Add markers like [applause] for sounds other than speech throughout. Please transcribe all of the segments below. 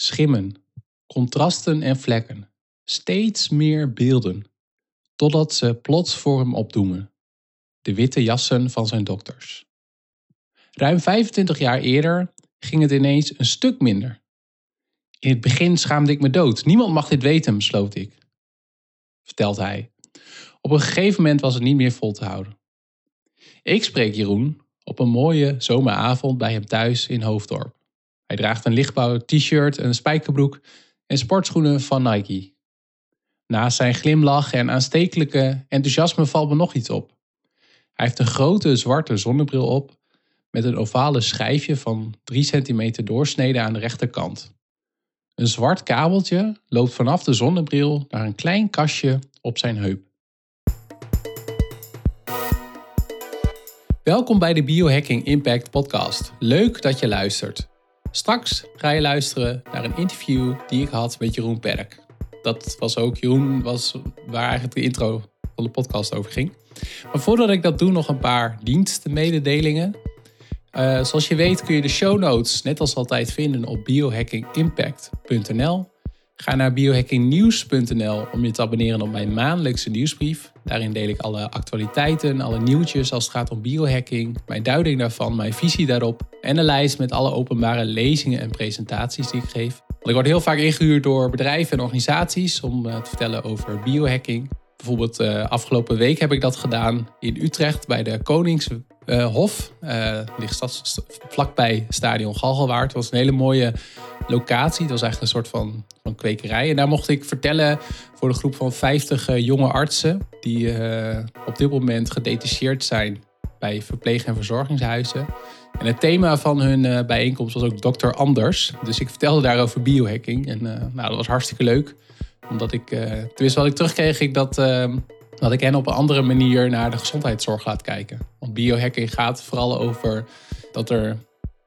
schimmen, contrasten en vlekken, steeds meer beelden, totdat ze plots voor hem opdoemen. De witte jassen van zijn dokters. Ruim 25 jaar eerder ging het ineens een stuk minder. In het begin schaamde ik me dood. Niemand mag dit weten, besloot ik. Vertelt hij. Op een gegeven moment was het niet meer vol te houden. Ik spreek Jeroen op een mooie zomeravond bij hem thuis in Hoofddorp. Hij draagt een lichtblauw t-shirt, een spijkerbroek en sportschoenen van Nike. Naast zijn glimlach en aanstekelijke enthousiasme valt me nog iets op. Hij heeft een grote zwarte zonnebril op met een ovale schijfje van 3 centimeter doorsnede aan de rechterkant. Een zwart kabeltje loopt vanaf de zonnebril naar een klein kastje op zijn heup. Welkom bij de Biohacking Impact Podcast. Leuk dat je luistert. Straks ga je luisteren naar een interview die ik had met Jeroen Perk. Dat was ook, Jeroen was waar eigenlijk de intro van de podcast over ging. Maar voordat ik dat doe, nog een paar dienstenmededelingen. Uh, zoals je weet kun je de show notes net als altijd vinden op biohackingimpact.nl. Ga naar biohackingnieuws.nl om je te abonneren op mijn maandelijkse nieuwsbrief. Daarin deel ik alle actualiteiten, alle nieuwtjes als het gaat om biohacking, mijn duiding daarvan, mijn visie daarop en een lijst met alle openbare lezingen en presentaties die ik geef. Want ik word heel vaak ingehuurd door bedrijven en organisaties om uh, te vertellen over biohacking. Bijvoorbeeld uh, afgelopen week heb ik dat gedaan in Utrecht bij de Koningshof. Uh, ligt vlakbij Stadion Galgenwaard. Het was een hele mooie locatie. Het was eigenlijk een soort van, van kwekerij. En daar mocht ik vertellen voor een groep van 50 uh, jonge artsen... die op dit moment gedetacheerd zijn bij verpleeg- en verzorgingshuizen. En het thema van hun bijeenkomst was ook Dr. Anders. Dus ik vertelde daar over biohacking. En nou, dat was hartstikke leuk. Omdat ik, tenminste wat ik terugkreeg, ik dat, dat ik hen op een andere manier naar de gezondheidszorg laat kijken. Want biohacking gaat vooral over dat er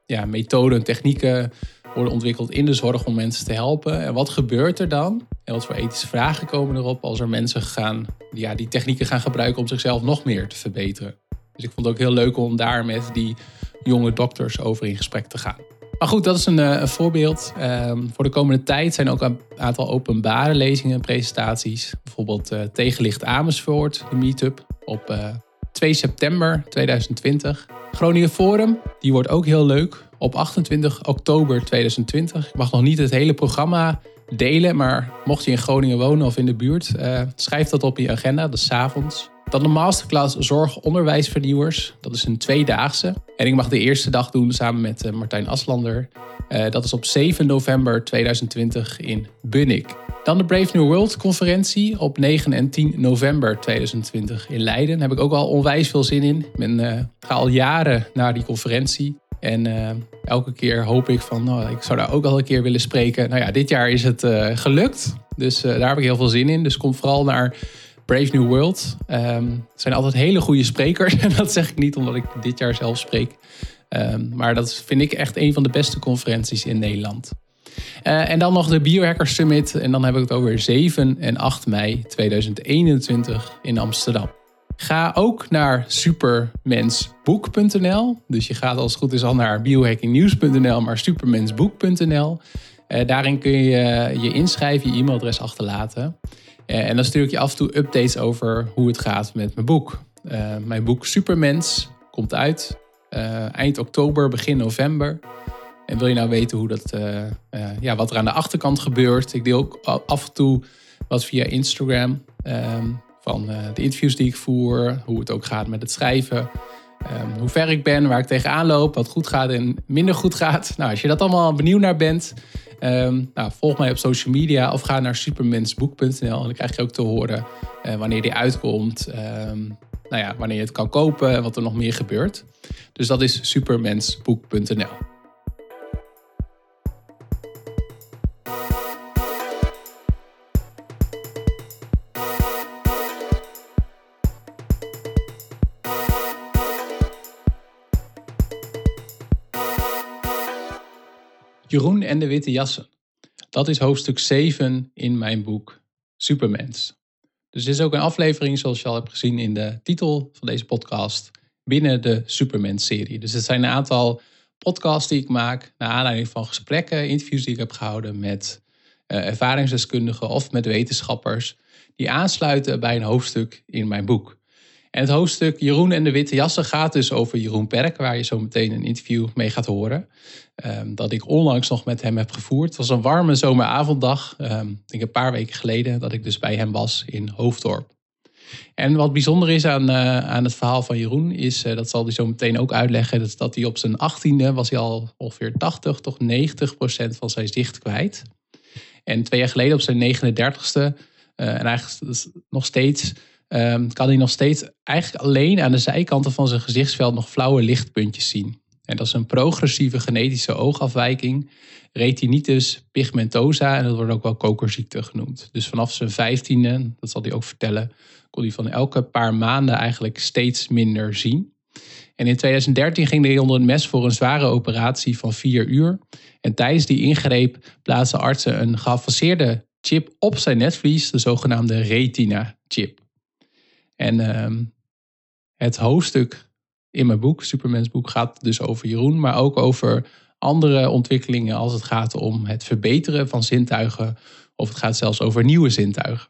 ja, methoden, technieken worden ontwikkeld in de zorg om mensen te helpen. En wat gebeurt er dan? En wat voor ethische vragen komen erop als er mensen gaan, ja, die technieken gaan gebruiken om zichzelf nog meer te verbeteren? Dus ik vond het ook heel leuk om daar met die jonge dokters over in gesprek te gaan. Maar goed, dat is een, een voorbeeld. Um, voor de komende tijd zijn ook een aantal openbare lezingen en presentaties. Bijvoorbeeld uh, Tegenlicht Amersfoort, de meetup, op uh, 2 september 2020. Groningen Forum, die wordt ook heel leuk op 28 oktober 2020. Ik mag nog niet het hele programma delen, maar mocht je in Groningen wonen of in de buurt, schrijf dat op je agenda, dat is avonds. Dan de masterclass Zorg Onderwijsvernieuwers. Dat is een tweedaagse. En ik mag de eerste dag doen samen met uh, Martijn Aslander. Uh, dat is op 7 november 2020 in Bunnik. Dan de Brave New World conferentie op 9 en 10 november 2020 in Leiden. Daar heb ik ook al onwijs veel zin in. Ik ben, ga al jaren naar die conferentie. En elke keer hoop ik van, nou, ik zou daar ook al een keer willen spreken. Nou ja, dit jaar is het gelukt. Dus daar heb ik heel veel zin in. Dus kom vooral naar Brave New World. Het zijn altijd hele goede sprekers. [laughs] En dat zeg ik niet omdat ik dit jaar zelf spreek. Um, maar dat vind ik echt een van de beste conferenties in Nederland. en dan nog de Biohacker Summit. En dan heb ik het over 7 en 8 mei 2021 in Amsterdam. Ga ook naar supermensboek.nl. Dus je gaat als het goed is al naar biohackingnieuws.nl, maar supermensboek.nl. Uh, daarin kun je je inschrijven, je e-mailadres achterlaten. Uh, en dan stuur ik je af en toe updates over hoe het gaat met mijn boek. Uh, mijn boek Supermens komt uit eind oktober, begin november. En wil je nou weten hoe dat, ja, wat er aan de achterkant gebeurt? Ik deel ook af en toe wat via Instagram. Um, van de interviews die ik voer, hoe het ook gaat met het schrijven, um, hoe ver ik ben, waar ik tegenaan loop, wat goed gaat en minder goed gaat. Nou, als je dat allemaal benieuwd naar bent, um, nou, volg mij op social media of ga naar supermensboek.nl en dan krijg je ook te horen uh, wanneer die uitkomt, um, nou ja, wanneer je het kan kopen en wat er nog meer gebeurt. Dus dat is supermensboek.nl. Jeroen en de witte jassen. Dat is hoofdstuk 7 in mijn boek Supermens. Dus dit is ook een aflevering, zoals je al hebt gezien in de titel van deze podcast, binnen de Supermens-serie. Dus het zijn een aantal podcast die ik maak. Naar aanleiding van gesprekken, interviews die ik heb gehouden met uh, ervaringsdeskundigen of met wetenschappers. Die aansluiten bij een hoofdstuk in mijn boek. En het hoofdstuk Jeroen en de Witte Jassen gaat dus over Jeroen Perk, waar je zo meteen een interview mee gaat horen. Um, dat ik onlangs nog met hem heb gevoerd. Het was een warme zomeravonddag, um, denk een paar weken geleden, dat ik dus bij hem was in Hoofddorp. En wat bijzonder is aan, uh, aan het verhaal van Jeroen, is, uh, dat zal hij zo meteen ook uitleggen, dat, dat hij op zijn achttiende was hij al ongeveer 80 tot 90 procent van zijn zicht kwijt. En twee jaar geleden op zijn 39ste, uh, en eigenlijk nog steeds um, kan hij nog steeds eigenlijk alleen aan de zijkanten van zijn gezichtsveld nog flauwe lichtpuntjes zien. En dat is een progressieve genetische oogafwijking, retinitis pigmentosa, en dat wordt ook wel kokerziekte genoemd. Dus vanaf zijn vijftiende, dat zal hij ook vertellen, kon hij van elke paar maanden eigenlijk steeds minder zien. En in 2013 ging hij onder het mes voor een zware operatie van vier uur. En tijdens die ingreep plaatsen artsen een geavanceerde chip op zijn netvlies, de zogenaamde retina-chip. En ehm, het hoofdstuk in mijn boek, Supermensboek, gaat dus over Jeroen, maar ook over andere ontwikkelingen als het gaat om het verbeteren van zintuigen of het gaat zelfs over nieuwe zintuigen.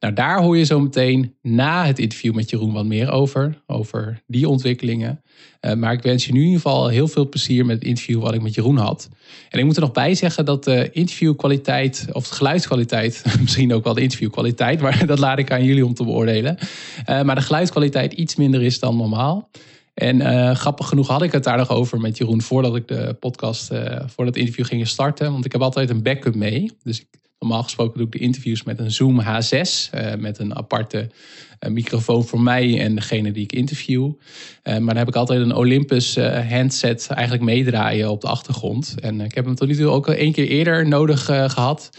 Nou, daar hoor je zo meteen na het interview met Jeroen wat meer over, over die ontwikkelingen. Uh, maar ik wens je nu in ieder geval heel veel plezier met het interview wat ik met Jeroen had. En ik moet er nog bij zeggen dat de interviewkwaliteit, of de geluidskwaliteit, [laughs] misschien ook wel de interviewkwaliteit, maar [laughs] dat laat ik aan jullie om te beoordelen. Uh, maar de geluidskwaliteit iets minder is dan normaal. En uh, grappig genoeg had ik het daar nog over met Jeroen voordat ik de podcast, uh, voor het interview ging starten. Want ik heb altijd een backup mee. Dus ik Normaal gesproken doe ik de interviews met een Zoom H6, uh, met een aparte uh, microfoon voor mij en degene die ik interview. Uh, maar dan heb ik altijd een Olympus handset eigenlijk meedraaien op de achtergrond. En ik heb hem tot nu toe ook al één keer eerder nodig gehad.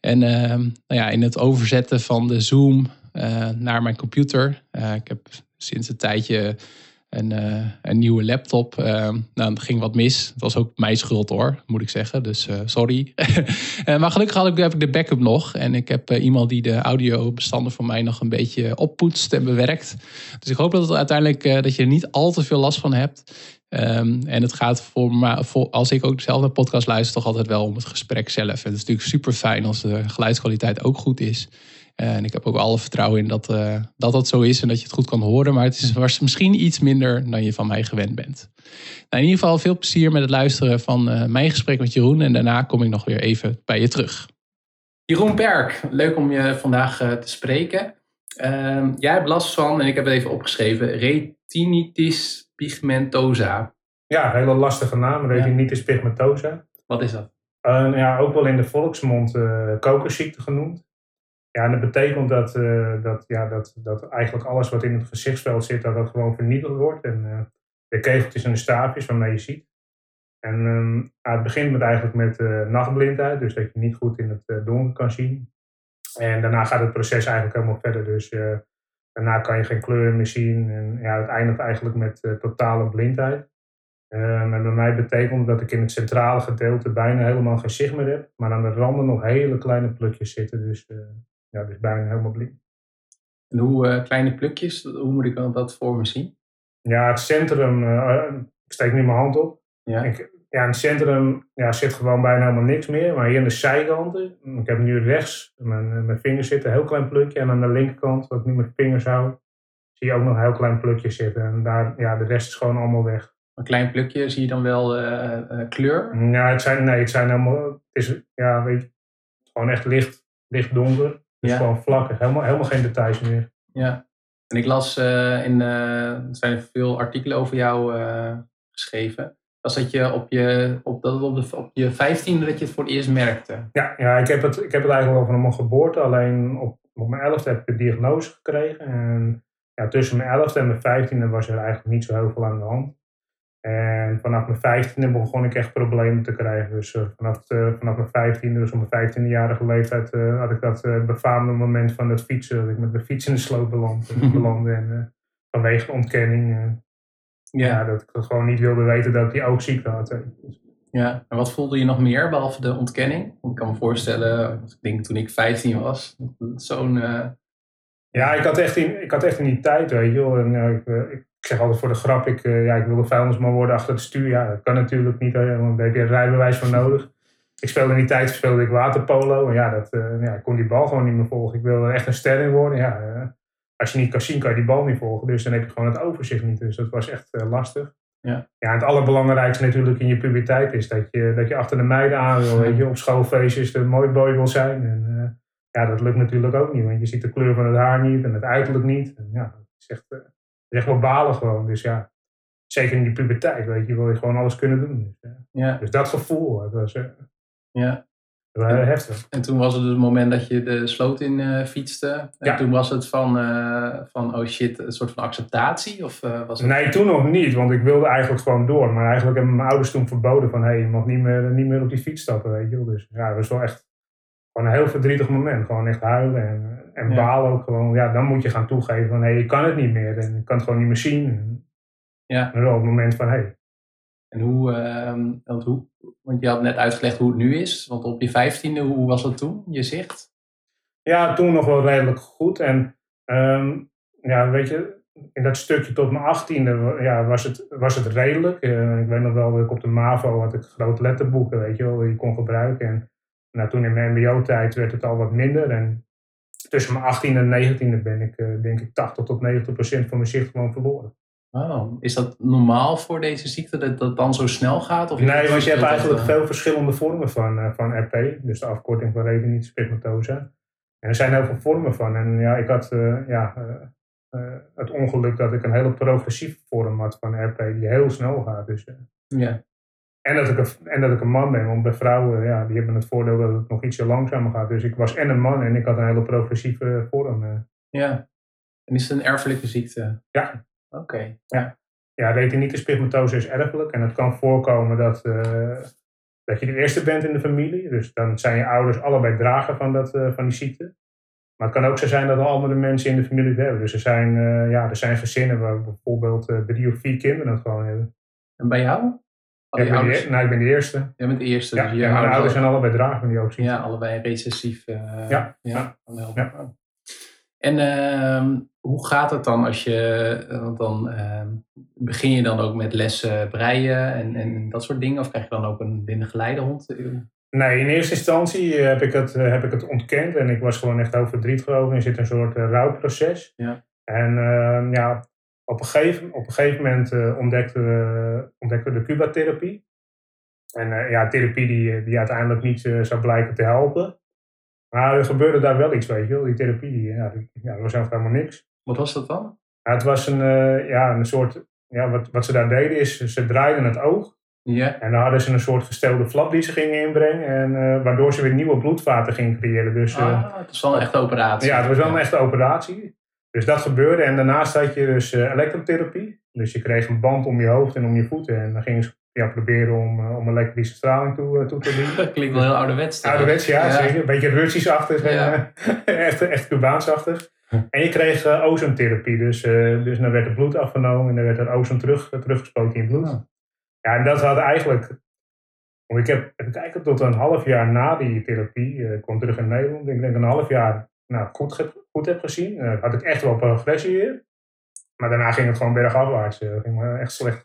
En nou ja, in het overzetten van de Zoom naar mijn computer. ik heb sinds een tijdje een, uh, een nieuwe laptop. Uh, nou, dat ging wat mis. Het was ook mijn schuld hoor, moet ik zeggen. Dus uh, sorry. [laughs] maar gelukkig had ik, heb ik de backup nog. En ik heb iemand die de audiobestanden voor mij nog een beetje oppoetst en bewerkt. Dus ik hoop dat het uiteindelijk dat je niet al te veel last van hebt. Um, en het gaat voor, maar voor als ik ook zelf naar podcast luister, toch altijd wel om het gesprek zelf. En het is natuurlijk super fijn als de geluidskwaliteit ook goed is. En ik heb ook alle vertrouwen in dat, uh, dat dat zo is en dat je het goed kan horen. Maar het is was misschien iets minder dan je van mij gewend bent. Nou, in ieder geval veel plezier met het luisteren van uh, mijn gesprek met Jeroen. En daarna kom ik nog weer even bij je terug. Jeroen Perk, leuk om je vandaag uh, te spreken. Ehm, jij hebt last van, en ik heb het even opgeschreven, retinitis pigmentosa. Ja, een hele lastige naam, retinitis ja. pigmentosa. Wat is dat? ja, ook wel in de volksmond kokersziekte genoemd. Ja, dat betekent dat, uh, dat, ja, dat, dat eigenlijk alles wat in het gezichtsveld zit, dat dat gewoon vernietigd wordt. En uh, de kegeltjes en de staafjes waarmee je ziet. En um, het begint met eigenlijk met uh, nachtblindheid, dus dat je niet goed in het donker kan zien. En daarna gaat het proces eigenlijk helemaal verder. Dus daarna kan je geen kleuren meer zien. En ja, het eindigt eigenlijk met totale blindheid. Um, en bij mij betekent dat ik in het centrale gedeelte bijna helemaal geen zicht meer heb. Maar aan de randen nog hele kleine plukjes zitten. Dus ja, dus bijna helemaal blind. En hoe uh, kleine plukjes, hoe moet ik dat voor me zien? Ja, het centrum, uh, ik steek nu mijn hand op. Ja. Ik, ja, in het centrum ja, zit gewoon bijna helemaal niks meer. Maar hier aan de zijkanten, ik heb nu rechts, mijn, mijn vingers zitten, een heel klein plukje. En aan de linkerkant, wat ik nu mijn vingers hou, zie je ook nog een heel klein plukje zitten. En daar, ja, de rest is gewoon allemaal weg. Een klein plukje, zie je dan wel uh, kleur? Ja, het zijn, nee, het zijn helemaal, het is, ja, weet je, gewoon echt licht, licht donker. Dus ja. gewoon vlakken, helemaal, helemaal geen details meer. Ja, en ik las uh, in, uh, er zijn veel artikelen over jou uh, geschreven. Was dat je op je, op, dat op, de, op je vijftiende dat je het voor het eerst merkte? Ja, ja ik, heb het, ik heb het eigenlijk al van mijn geboorte. Alleen op, op mijn elfde heb ik de diagnose gekregen. En ja, tussen mijn elfde en mijn vijftiende was er eigenlijk niet zo heel veel aan de hand. En vanaf mijn vijftiende begon ik echt problemen te krijgen. Dus uh, vanaf, uh, vanaf mijn vijftiende, dus op mijn vijftiendejarige leeftijd, uh, had ik dat befaamde moment van het fietsen. Dat ik met mijn fiets in de sloot beland, [laughs] belandde. En vanwege ontkenning. Ja. ja. dat ik gewoon niet wilde weten dat ik die ook ziekte had. Ja, en wat voelde je nog meer behalve de ontkenning? Ik kan me voorstellen, ik denk toen ik 15 was, zo'n... Ja, ik had, echt in, ik had echt in die tijd, weet je wel. En, ik, ik ik zeg altijd voor de grap, ik, uh, ja, ik wilde vuilnisman worden achter het stuur. Ja, dat kan natuurlijk niet, want daar heb je een rijbewijs voor nodig. Ik speelde in die tijd speelde ik waterpolo. En ja, dat, uh, ja, ik kon die bal gewoon niet meer volgen. Ik wilde echt een ster in worden. Ja, uh, als je niet kan zien, kan je die bal niet volgen. Dus dan heb je gewoon het overzicht niet. Dus dat was echt lastig. Ja. ja, het allerbelangrijkste natuurlijk in je puberteit is dat je, dat je achter de meiden aan wil. Weet je, op schoolfeestjes de mooi boy wil zijn. En ja, dat lukt natuurlijk ook niet. Want je ziet de kleur van het haar niet en het uiterlijk niet. En ja, dat is echt is echt wel balen gewoon. Dus ja, zeker in die puberteit, weet je, wil je gewoon alles kunnen doen. Dus, ja. dus dat gevoel, dat was uh, ja. heftig. En toen was het het moment dat je de sloot in uh, fietste. En ja. toen was het van, uh, van, oh shit, een soort van acceptatie? Of, was het... Nee, toen nog niet, want ik wilde eigenlijk gewoon door. Maar eigenlijk hebben mijn ouders toen verboden van, hé, hey, je mag niet meer, niet meer op die fiets stappen, weet je. Dus ja, dat was wel echt gewoon een heel verdrietig moment. Gewoon echt huilen en, en balen ook gewoon. Ja, dan moet je gaan toegeven van, hé, hey, je kan het niet meer. En je kan het gewoon niet meer zien. En, Ja. en op het moment van, hé, hey, En hoe, ehm, want hoe, want je had net uitgelegd hoe het nu is. Want op je vijftiende, hoe was dat toen, je zicht? Ja, toen nog wel redelijk goed. En ehm, ja, weet je, in dat stukje tot mijn achttiende ja, was, het, was het redelijk. Eh, ik weet nog wel ik op de MAVO had ik grote letterboeken, weet je wel, die je kon gebruiken. En nou, toen in mijn mbo-tijd werd het al wat minder. En tussen mijn achttiende en negentiende ben ik, eh, denk ik, 80 tot 90 procent van mijn zicht gewoon verloren. Oh, is dat normaal voor deze ziekte dat dat dan zo snel gaat? Of Nee, want je hebt dat, eigenlijk eh, veel verschillende vormen van, eh, van RP. Dus de afkorting van retinitis pigmentosa. En er zijn heel veel vormen van. En ja, ik had eh, ja, eh, eh, het ongeluk dat ik een hele progressieve vorm had van RP. Die heel snel gaat. Dus, eh, Ja, en, dat ik een, en dat ik een man ben. Want bij vrouwen, ja, die hebben het voordeel dat het nog ietsje langzamer gaat. Dus ik was en een man en ik had een hele progressieve vorm. eh. ja. En is het een erfelijke ziekte? Ja. Oké. ja, retinitis pigmentosa is erfelijk. En het kan voorkomen dat, eh, dat je de eerste bent in de familie. Dus dan zijn je ouders allebei drager van, dat, eh, van die ziekte. Maar het kan ook zo zijn dat er andere mensen in de familie het hebben. Dus er zijn, ja, er zijn gezinnen waar bijvoorbeeld drie of vier kinderen het gewoon hebben. En bij jou? Al ik, die ben de, ouders? nou, ik ben de eerste. Jij bent de eerste. Ja, dus mijn ouders ouders zijn allebei drager van die ook. Ja, allebei recessief. eh, Ja, ja. ja. En ehm, hoe gaat het dan als je, eh, want dan ehm, begin je dan ook met lessen breien en, en dat soort dingen? Of krijg je dan ook een blinde geleidehond? Nee, in eerste instantie eh, heb ik, het, heb ik het ontkend en ik was gewoon echt heel verdrietig over. Er zit een soort rouwproces. Ja. En ehm, ja, op een gegeven, op een gegeven moment eh, ontdekten, we, ontdekten we de Cuba-therapie. En eh, ja, therapie die, die uiteindelijk niet eh, zou blijken te helpen. Maar er gebeurde daar wel iets, weet je wel. Die therapie, die, ja, die, ja, dat was eigenlijk helemaal niks. Wat was dat dan? Ja, het was een, ja, een soort, ja, wat, wat ze daar deden is, ze draaiden het oog. Ja. En dan hadden ze een soort gestelde flap die ze gingen inbrengen. En, waardoor ze weer nieuwe bloedvaten gingen creëren. Dus Ah, het is wel een echte operatie. ja, het was wel een echte operatie. Dus dat gebeurde. En daarnaast had je dus eh, elektrotherapie. Dus je kreeg een band om je hoofd en om je voeten. En dan gingen ze ja, proberen om, eh, om elektrische straling toe, eh, toe te dienen. Dat [laughs] klinkt wel heel ouderwets. toch? Ouderwets, ja, Ja. zeker. Een beetje Russisch-achtig. Ja. [laughs] echt, echt Cubaans-achtig. En je kreeg ozoontherapie. Dus, eh, dus dan werd er bloed afgenomen en dan werd er ozon terug, teruggespoten in je bloed. Ja, en dat had eigenlijk. Want ik heb, kijken, tot een half jaar na die therapie, eh, ik kwam terug in Nederland, ik denk een half jaar nou, goed, ge- goed heb gezien. Eh, had ik echt wel progressie. Maar daarna ging het gewoon bergafwaarts. eh ging me echt slecht.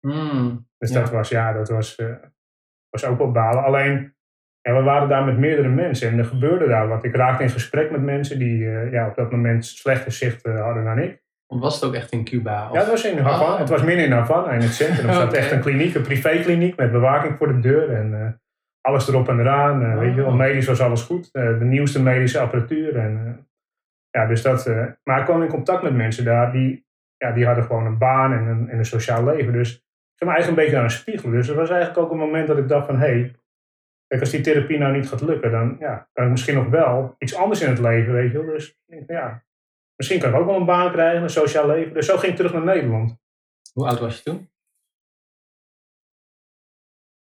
Hmm. Dus Ja. dat was, ja, dat was, eh, was ook wel balen. Alleen, ja, we waren daar met meerdere mensen en er gebeurde daar wat. Ik raakte in gesprek met mensen die ja, op dat moment slechter zicht hadden dan ik. Was het ook echt in Cuba? Of- Ja, het was in Havana. Oh. Het was midden in Havana, in het centrum. Er zat echt een [laughs] kliniek, een privékliniek met bewaking voor de deur. En alles erop en eraan. eh, Weet je wel, Oh. medisch was alles goed. Eh, de nieuwste medische apparatuur. En, eh, ja, dus dat, eh, maar ik kwam in contact met mensen daar die, ja, die hadden gewoon een baan en een, en een sociaal leven. Dus ik ging me eigenlijk een beetje aan een spiegel. Dus het was eigenlijk ook een moment dat ik dacht van... Hé, hey, als die therapie nou niet gaat lukken, dan ja, kan ik misschien nog wel iets anders in het leven, weet je wel. Dus ik denk, ja, misschien kan ik ook wel een baan krijgen, een sociaal leven. Dus zo ging ik terug naar Nederland. Hoe oud was je toen?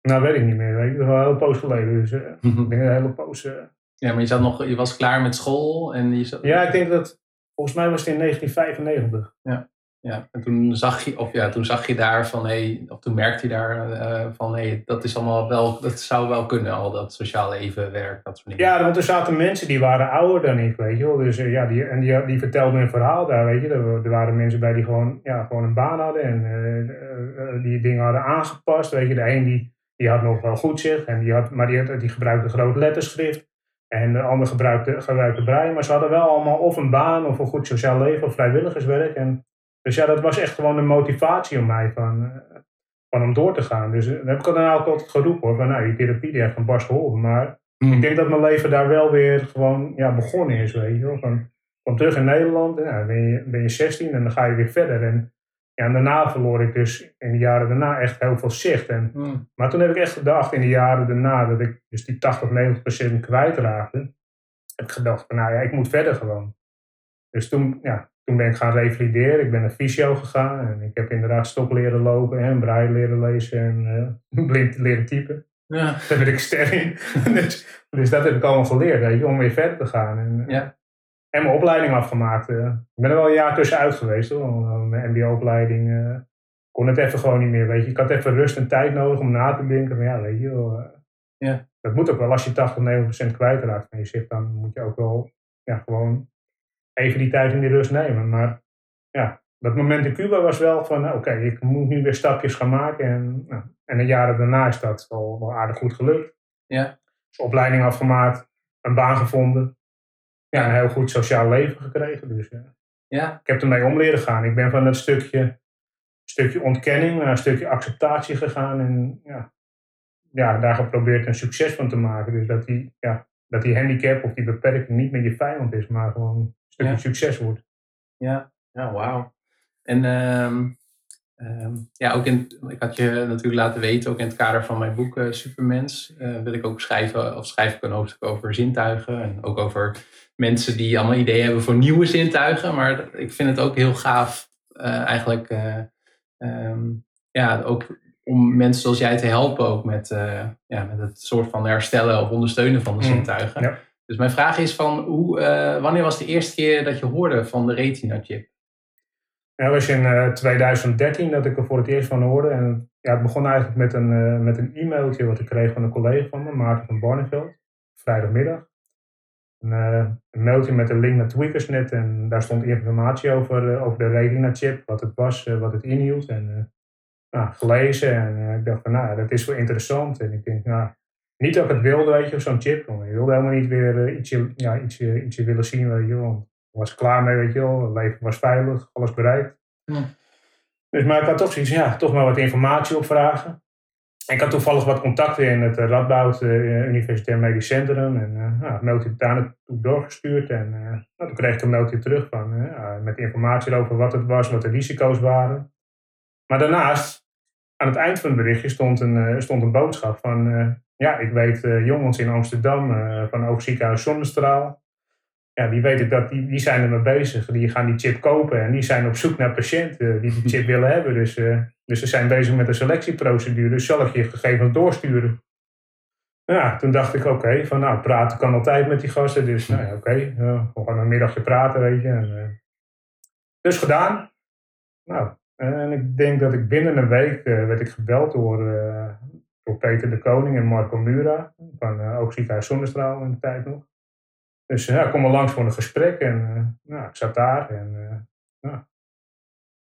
Nou, weet ik niet meer. Dat is wel een hele poos geleden. Dus eh, ik denk een hele poos. eh. Ja, maar je, zat nog, je was klaar met school en je zat... Ja, ik denk dat. Volgens mij was het in 1995. Ja. Ja, en toen zag je, of ja, toen zag je daar van, hey, of toen merkte je daar uh, van, hé, hey, dat is allemaal wel, dat zou wel kunnen, al dat sociaal leven, werk, dat soort dingen. Ja, want er zaten mensen die waren ouder dan ik, weet je wel. Dus uh, ja, die, en die, die vertelden een verhaal daar, weet je. Er, er, waren mensen bij die gewoon, ja, gewoon een baan hadden en uh, die dingen hadden aangepast, weet je. De een die, die had nog wel goed zicht, en die had, maar die, had, die gebruikte groot letterschrift. En de ander gebruikte, gebruikte brein. Maar ze hadden wel allemaal of een baan of een goed sociaal leven of vrijwilligerswerk. En dus ja, dat was echt gewoon een motivatie om mij van, eh, van om door te gaan. Dus eh, dat heb ik dan ook altijd geroepen hoor. Van nou, die therapie die heeft een barst geholpen. Maar hmm. ik denk dat mijn leven daar wel weer gewoon ja, begonnen is, weet je wel. Van, kom terug in Nederland, en, ja, ben, je, ben je 16 en dan ga je weer verder. En, ja, en daarna verloor ik dus in de jaren daarna echt heel veel zicht. En, hmm. Maar toen heb ik echt gedacht in de jaren daarna dat ik dus die 80, 90 procent kwijtraakte. Heb ik gedacht van nou ja, ik moet verder gewoon. Dus toen, ja, toen ben ik gaan revalideren. Ik ben naar fysio gegaan. En ik heb inderdaad stop leren lopen en braille leren lezen en uh, [laughs] blind leren typen. Ja. Daar ben ik ster in. [laughs] dus, dus, dat heb ik allemaal geleerd, weet je, om weer verder te gaan. En, ja. En mijn opleiding afgemaakt. Uh, ik ben er wel een jaar tussenuit geweest hoor. Mijn mbo-opleiding uh, kon het even gewoon niet meer, weet je. Ik had even rust en tijd nodig om na te denken van ja, weet je ja. Dat moet ook wel, als je 80, 90% kwijtraakt van je zicht, dan moet je ook wel ja, gewoon even die tijd in die rust nemen. Maar ja, dat moment in Cuba was wel van, nou, oké, ik moet nu weer stapjes gaan maken. En, nou, en de jaren daarna is dat wel, wel aardig goed gelukt. Ja. Dus opleiding afgemaakt, een baan gevonden. Ja, een heel goed sociaal leven gekregen. Dus ja. ja. Ik heb ermee om leren gaan. Ik ben van dat stukje, stukje ontkenning naar een stukje acceptatie gegaan. En ja, ja, daar geprobeerd een succes van te maken. Dus dat die, ja, dat die handicap of die beperking niet meer je vijand is, maar gewoon stukje succes wordt. Ja, ja wauw. En ehm, ehm, ja, ook in, ik had je natuurlijk laten weten, ook in het kader van mijn boek uh, Supermens, uh, wil ik ook schrijven, of schrijf ik een hoofdstuk over zintuigen. En ook over mensen die allemaal ideeën hebben voor nieuwe zintuigen. Maar ik vind het ook heel gaaf, uh, eigenlijk, ehm, ja, ook om mensen zoals jij te helpen ook met, ja, met het soort van herstellen of ondersteunen van de mm, zintuigen. Ja. Dus mijn vraag is van, hoe, wanneer was de eerste keer dat je hoorde van de retina-chip? Ja, dat was in uh, eh, 2013 dat ik er voor het eerst van hoorde. En ja, het begon eigenlijk met een, uh, met een e-mailtje wat ik kreeg van een collega van me, Maarten van Barneveld, vrijdagmiddag. Een, een, mailtje met een link naar Tweakersnet en daar stond informatie over, over de retina-chip, wat het was, wat het inhield. En nou, gelezen en ik dacht van, nou, dat is wel interessant. En ik denk, nou, niet dat ik het wilde, weet je, zo'n chip. Ik wilde helemaal niet weer ietsje, ja, ietsje, ietsje willen zien, weet je. Was klaar mee, weet je wel. Het leven was veilig, alles bereikt. Ja. Dus, maar ik had toch zoiets, ja, toch maar wat informatie opvragen. ik had toevallig wat contacten in het Radboud uh, Universitair Medisch Centrum. En uh, nou, mailtje daar naartoe doorgestuurd. En nou, toen kreeg ik een mailtje terug van, met informatie over wat het was, wat de risico's waren. Maar daarnaast, aan het eind van het berichtje, stond een, stond een boodschap van ja, ik weet uh, jongens in Amsterdam uh, van over ziekenhuis Zonnestraal. Ja, die weten dat, die, die zijn er mee bezig. Die gaan die chip kopen en die zijn op zoek naar patiënten die die chip willen hebben. Dus, uh, dus ze zijn bezig met een selectieprocedure. Dus zal ik je gegevens doorsturen? Ja, toen dacht ik, oké, van nou, praten kan altijd met die gasten. Dus nou ja, oké, okay, we gaan een middagje praten, weet je. En, dus gedaan. Nou, en ik denk dat ik binnen een week werd ik gebeld door, Peter de Koning en Marco Mura van ook ziekenhuis Zonnestraal in de tijd nog. Dus ja, ik kom er langs voor een gesprek en uh, nou, ik zat daar en uh,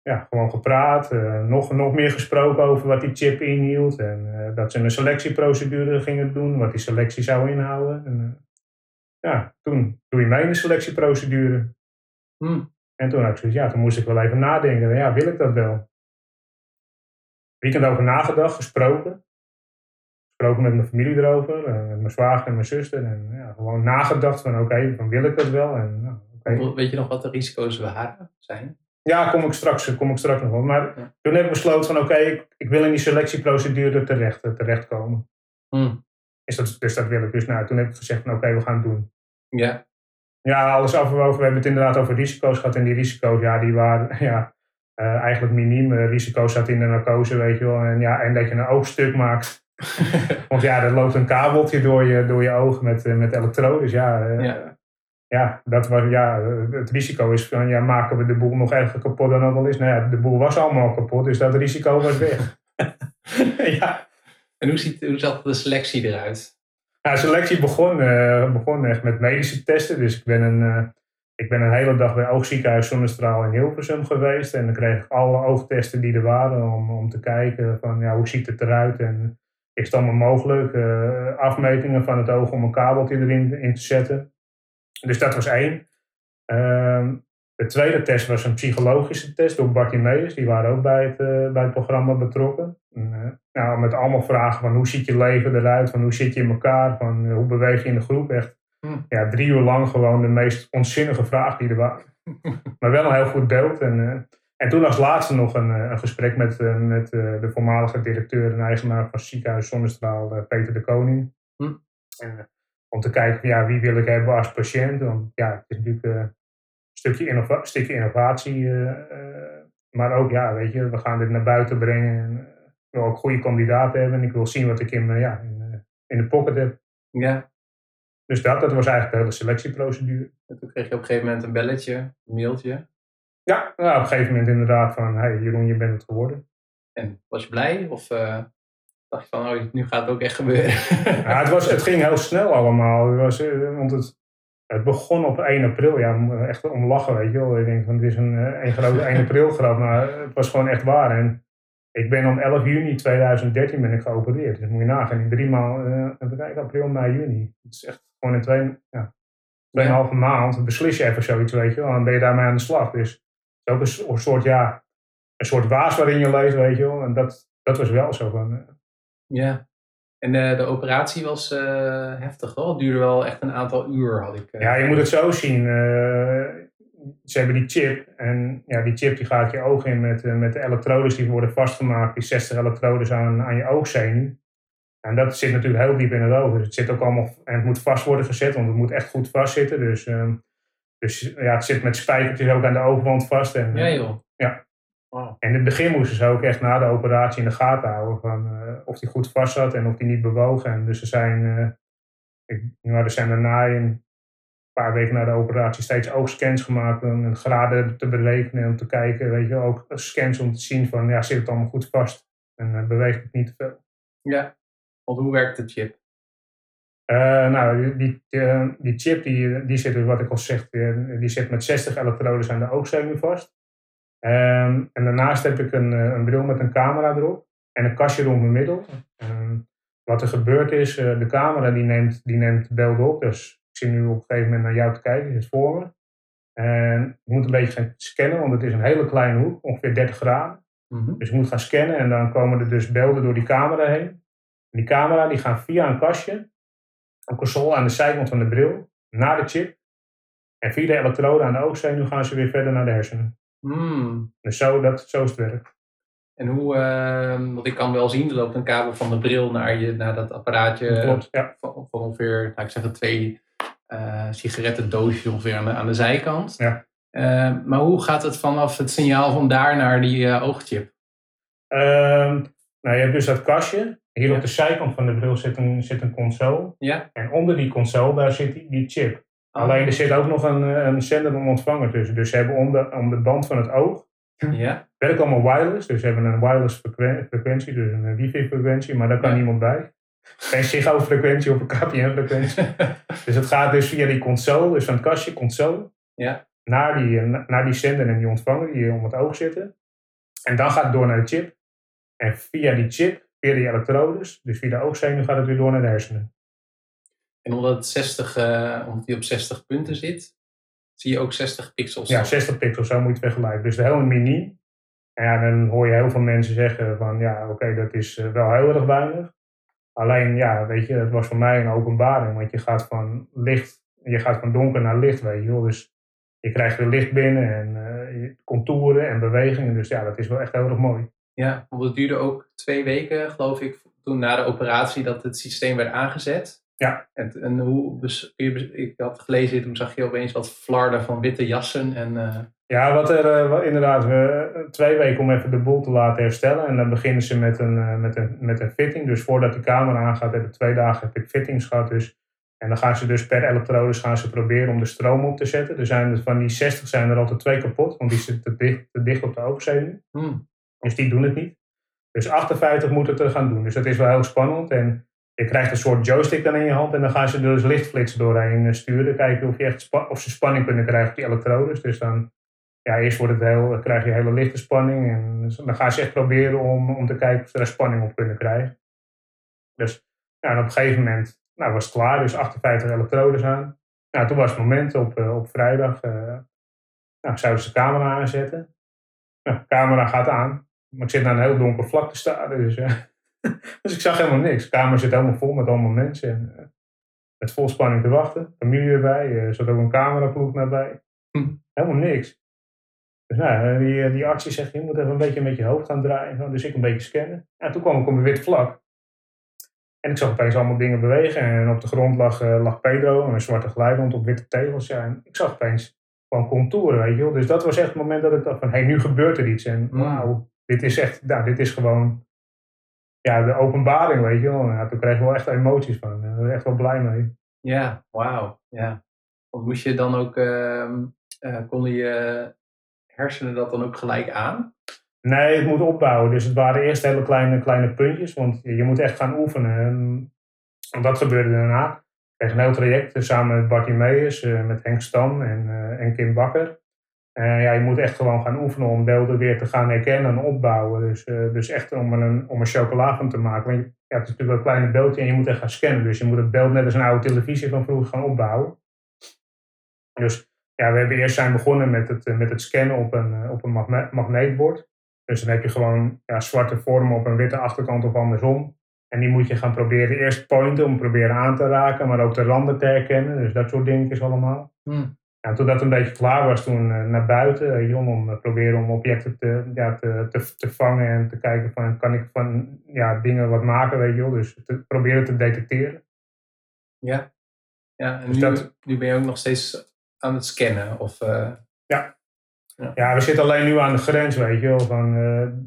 ja, gewoon gepraat. nog, nog meer gesproken over wat die chip inhield en dat ze een selectieprocedure gingen doen, wat die selectie zou inhouden. En, ja, toen doe je mee in de selectieprocedure. Hmm. En toen had ik zoiets, ja, toen moest ik wel even nadenken. Ja, wil ik dat wel? Weekend over nagedacht, gesproken gesproken met mijn familie erover, en met mijn zwager en mijn zuster. En ja, gewoon nagedacht van oké, dan wil ik dat wel. En, nou, Weet je nog wat de risico's waren zijn? Ja, kom ik straks, kom ik straks nog op. Maar toen heb ik besloten van oké, ik, ik, wil in die selectieprocedure terecht, terechtkomen. Hmm. Is dat, dus dat wil ik. Dus nou, toen heb ik gezegd van oké, we gaan het doen. Ja. Ja, alles afgewogen. We hebben het inderdaad over risico's gehad. En die risico's, ja, die waren [laughs] ja, uh, eigenlijk miniem. risico's zat in de narcose, weet je wel. En, ja, en dat je een oogstuk maakt. [laughs] Want ja, er loopt een kabeltje door je, door je oog met, eh, met elektrodes. Ja, eh, ja. ja, dat was, ja, het risico is van, ja, maken we de boel nog erger kapot dan het al is? Nou ja, de boel was allemaal kapot, dus dat risico was weg. [laughs] ja. En hoe, ziet, hoe zat de selectie eruit? Ja, de selectie begon, uh, begon echt met medische testen. Dus ik ben een, uh, ik ben een hele dag bij Oogziekenhuis Zonnestraal in Hilversum geweest. En dan kreeg ik alle oogtesten die er waren om, om te kijken van, ja, hoe ziet het eruit. En ik stel me mogelijk uh, afmetingen van het oog om een kabeltje erin in te zetten. Dus dat was één. Ehm, de tweede test was een psychologische test door Bartimeus. Die waren ook bij het, uh, bij het programma betrokken. Uh, nou, met allemaal vragen van hoe ziet je leven eruit? Van hoe zit je in elkaar? Van hoe beweeg je in de groep? Echt hmm. ja, drie uur lang gewoon de meest onzinnige vraag die er waren. [laughs] maar wel een heel goed beeld. En, en toen als laatste nog een, een gesprek met, met de voormalige directeur en eigenaar van ziekenhuis Zonnestraal, Peter de Koning. Hmm. En, om te kijken ja, wie wil ik hebben als patiënt. Want ja, het is natuurlijk een stukje, innova stukje innovatie. Maar ook, ja, weet je, we gaan dit naar buiten brengen. En, ik wil ook goede kandidaten hebben. En ik wil zien wat ik in, ja, in, in de pocket heb. Ja. Dus dat, dat was eigenlijk de hele selectieprocedure. En toen kreeg je op een gegeven moment een belletje, een mailtje. Ja, nou, op een gegeven moment inderdaad van, hey Jeroen, je bent het geworden. En was je blij? Of dacht je van, oh, nu gaat het ook echt gebeuren. [laughs] ja, het, was, het ging heel snel allemaal. Het, was, eh, want het, het begon op 1 april. Ja, echt om lachen, weet je wel. Ik denk van, het is een, eh, een grote 1 april grap. Maar het was gewoon echt waar. En ik ben om 11 juni 2013 ben ik geopereerd. Dus moet je nagaan, in drie maanden, uh, april, mei, juni. Het is echt gewoon in twee, ja, tweeënhalve ja. maand beslis je even zoiets, weet je wel. En ben je daarmee aan de slag. Dus is ook een, soort, ja, een soort waas waarin je leeft, weet je wel. En dat, dat was wel zo van, ja. En de, de operatie was uh, heftig wel. Het duurde wel echt een aantal uur, had ik. Uh, ja, je moet het zo zien. Uh, ze hebben die chip. En ja, die chip die gaat je oog in met, met de elektrodes die worden vastgemaakt. Die 60 elektrodes aan, aan je oogzenuw. En dat zit natuurlijk heel diep in het oog. Dus het zit ook allemaal. En het moet vast worden gezet, want het moet echt goed vastzitten. Dus, uh, dus ja, het zit met spijkertjes ook aan de oogwand vast. En, ja, joh. Ja. En in het begin moesten ze ook echt na de operatie in de gaten houden van uh, of hij goed vast zat en of hij niet bewoog. En dus er zijn, uh, ik, nou, er zijn daarna een paar weken na de operatie steeds oogscans gemaakt om een graden te berekenen en om te kijken, weet je, ook scans om te zien van ja, zit het allemaal goed vast en uh, beweegt het niet te veel. Ja, want hoe werkt de chip? Nou, die, die, die, chip die, die zit, dus wat ik al zeg, die, die zit met 60 elektrodes aan de oogzenuw vast. Um, en daarnaast heb ik een, een, bril met een camera erop en een kastje rond mijn middel. Um, wat er gebeurt is, uh, de camera die neemt, die neemt beelden op. Dus ik zie nu op een gegeven moment naar jou te kijken, is voor me. En je moet een beetje gaan scannen, want het is een hele kleine hoek, ongeveer 30 graden. Mm -hmm. Dus je moet gaan scannen en dan komen er dus beelden door die camera heen. En die camera die gaan via een kastje, een console aan de zijkant van de bril, naar de chip. En via de elektroden aan de oogzenuw gaan ze weer verder naar de hersenen. Mm. Dus zo, dat, zo is het werk. En hoe, uh, want ik kan wel zien, er loopt een kabel van de bril naar, je, naar dat apparaatje. Klopt, ja. Van, van ongeveer, nou, ik zeg het, twee uh, sigarettendoosjes ongeveer aan de, aan de zijkant. Ja. Uh, maar hoe gaat het vanaf het signaal van daar naar die uh, oogchip? Ehm, nou, je hebt dus dat kastje. Hier ja. op de zijkant van de bril zit een, zit een console. Ja. En onder die console, daar zit die, die chip. Oh. Alleen er zit ook nog een, een zender en ontvanger tussen. Dus ze hebben om de, om de band van het oog. Ja. [laughs] Werkt allemaal wireless. Dus ze hebben een wireless frequentie, dus een wifi-frequentie, maar daar kan ja. niemand bij. Geen Ziggo-frequentie of een KPN-frequentie. [laughs] dus het gaat dus via die console, dus van het kastje console, ja. naar, die, naar die zender en die ontvanger die om het oog zitten. En dan gaat het door naar de chip. En via die chip, elektrodes, dus via de oogzenuw, gaat het weer door naar de hersenen. En omdat, het 60, uh, omdat die op 60 punten zit, zie je ook 60 pixels. Ja, 60 pixels, zo moet je het vergelijken. Dus de hele mini. En ja, dan hoor je heel veel mensen zeggen van ja, oké, okay, dat is wel heel erg weinig. Alleen ja, weet je, het was voor mij een openbaring. Want je gaat van licht, je gaat van donker naar licht, weet je wel. Dus je krijgt weer licht binnen en uh, contouren en bewegingen. Dus ja, dat is wel echt heel erg mooi. Ja, want het duurde ook twee weken, geloof ik, toen na de operatie dat het systeem werd aangezet. Ja. En, en hoe, ik had gelezen, toen zag je opeens wat flarden van witte jassen. En, uh... Ja, wat er uh, inderdaad, we, twee weken om even de boel te laten herstellen. En dan beginnen ze met een, uh, met een, met een fitting. Dus voordat de camera aangaat, heb ik twee dagen heb ik fittings gehad. Dus En dan gaan ze dus per elektrodes gaan ze proberen om de stroom op te zetten. Er zijn van die 60 zijn er altijd twee kapot, want die zitten te dicht, te dicht op de overzenuw. Hmm. Dus die doen het niet. Dus 58 moeten het er gaan doen. Dus dat is wel heel spannend. En je krijgt een soort joystick dan in je hand. En dan gaan ze dus lichtflitsen doorheen eh, sturen. Kijken of, je echt of ze spanning kunnen krijgen op die elektrodes. Dus dan, ja, eerst wordt het heel, krijg je hele lichte spanning. En dan gaan ze echt proberen om, om te kijken of ze daar spanning op kunnen krijgen. Dus ja, op een gegeven moment nou, was het klaar. Dus 58 elektrodes aan. Nou, toen was het moment op, eh, op vrijdag. eh nou, zouden ze de camera aanzetten. Nou, de camera gaat aan. Maar ik zit naar een heel donker vlak te staren. Dus, eh, [laughs] dus ik zag helemaal niks. De kamer zit helemaal vol met allemaal mensen. En, eh, met vol spanning te wachten. Familie erbij. Er zat ook een cameraploeg naar bij. Hm. Helemaal niks. Dus nou, eh, die, eh, die arts die zegt, je moet even een beetje met je hoofd gaan draaien. Zo, Dus ik een beetje scannen. En toen kwam ik op een wit vlak. En ik zag opeens allemaal dingen bewegen. En op de grond lag, eh, lag Pedro, een zwarte glijhond op witte tegels. Ja, en ik zag opeens gewoon contouren, weet je wel. Dus dat was echt het moment dat ik dacht van, hé, hey, nu gebeurt er iets. En Mm. wauw, dit is echt, nou, dit is gewoon, ja, de openbaring, weet je wel. En ja, toen kreeg ik wel echt emoties van. Daar ben ik echt wel blij mee. Ja, wauw. Ja. Want moest je dan ook, ehm, eh, konden je hersenen dat dan ook gelijk aan? Nee, het moet opbouwen. Dus het waren eerst hele kleine, kleine puntjes, want je je moet echt gaan oefenen. En dat gebeurde daarna. Ik kreeg een heel traject eh, samen met Bartie Meijers, eh, met Henk Stam en, en Kim Bakker. En ja, je moet echt gewoon gaan oefenen om beelden weer te gaan herkennen en opbouwen. Dus, eh, dus echt om een, om een chocola van te maken. Want ja, het is natuurlijk wel een kleine beeldje en je moet echt gaan scannen. Dus je moet het beeld net als een oude televisie van vroeger gaan opbouwen. Dus ja, we hebben eerst zijn begonnen met het, eh, met het scannen op een, eh, op een magne- magneetbord. Dus dan heb je gewoon ja, zwarte vormen op een witte achterkant of andersom. En die moet je gaan proberen eerst pointen om proberen aan te raken, maar ook de randen te herkennen. Dus dat soort dingetjes allemaal. Hmm. Ja, toen dat een beetje klaar was, toen eh, naar buiten, eh, Jon, om eh, proberen om objecten te, ja, te, te, te vangen en te kijken van kan ik van ja, dingen wat maken, weet je wel. Dus te proberen te detecteren. Ja. Ja, en Dus nu, dat- nu ben je ook nog steeds aan het scannen? Of, eh, Ja, we zitten alleen nu aan de grens, weet je wel. Van,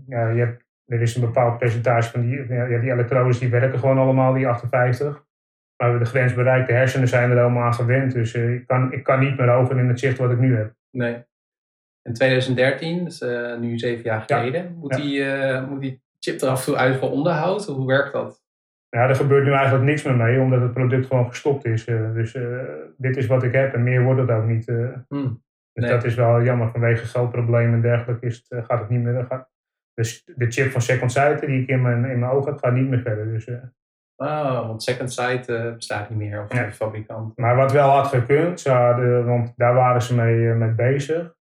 ja, je hebt, er is een bepaald percentage van die, ja, die elektrodes, die werken gewoon allemaal, die 58. Maar we hebben de grens bereikt, de hersenen zijn er helemaal aan gewend. Dus eh, ik, kan, ik kan niet meer over in het zicht wat ik nu heb. nee. In 2013, dus eh, nu zeven jaar Ja. geleden, moet, Ja. die, eh, moet die chip er af en toe uit voor onderhoud? Hoe werkt dat? Ja, er gebeurt nu eigenlijk niks meer mee, omdat het product gewoon gestopt is. Dus dit is wat ik heb en meer wordt het ook niet. Hmm. dus Nee. dat is wel jammer. Vanwege geldproblemen en dergelijke is het, gaat het niet meer. Gaat, dus de chip van Second Sight die ik in mijn, in mijn ogen heb, gaat niet meer verder. Dus, Oh, want Second Sight eh, bestaat niet meer, of Ja. de fabrikant. Maar wat wel had gekund, ze hadden, want daar waren ze mee, eh, mee bezig.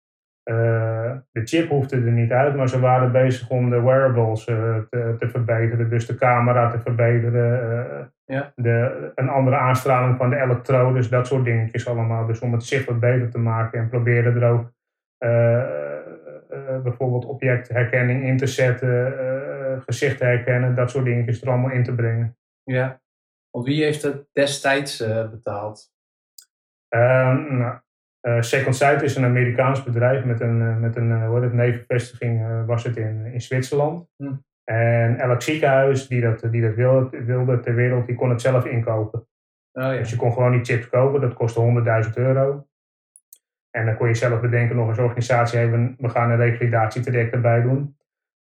Eh, de chip hoefde er niet uit, maar ze waren bezig om de wearables te, te verbeteren. Dus de camera te verbeteren, Ja. de, een andere aanstraling van de elektrodes, dat soort dingetjes allemaal. Dus om het zicht wat beter te maken en proberen er ook bijvoorbeeld objectherkenning in te zetten, gezicht herkennen, dat soort dingetjes er allemaal in te brengen. Ja. Want wie heeft het destijds eh, betaald? Ehm, nou, eh, Second Sight is een Amerikaans bedrijf met een, eh, met een hoe het, nevenvestiging was het in, in Zwitserland. Hm. En elk ziekenhuis die dat, die dat wilde, wilde ter wereld, die kon het zelf inkopen. Oh ja. Dus je kon gewoon die chips kopen, dat kostte 100.000 euro. En dan kon je zelf bedenken nog als organisatie, hey, we, we gaan een revalidatietraject erbij doen.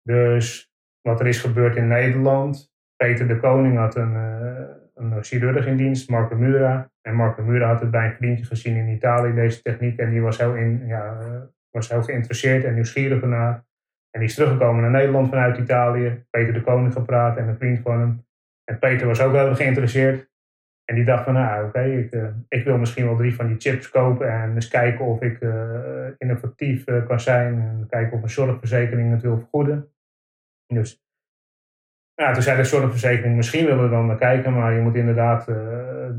Dus wat er is gebeurd in Nederland, Peter de Koning had een, eh, een chirurg in dienst, Marco Mura. En Marco Mura had het bij een vriendje gezien in Italië, deze techniek. En die was heel, in, ja, eh, was heel geïnteresseerd en nieuwsgierig ernaar. En die is teruggekomen naar Nederland vanuit Italië. Peter de Koning gepraat en een vriend van hem. En Peter was ook heel geïnteresseerd. En die dacht van, nou oké, ik, eh, ik wil misschien wel drie van die chips kopen en eens kijken of ik innovatief kan zijn. En kijken of een zorgverzekering het wil vergoeden. Dus ja, toen zei de zorgverzekering, misschien willen we dan naar kijken, maar je moet inderdaad eh,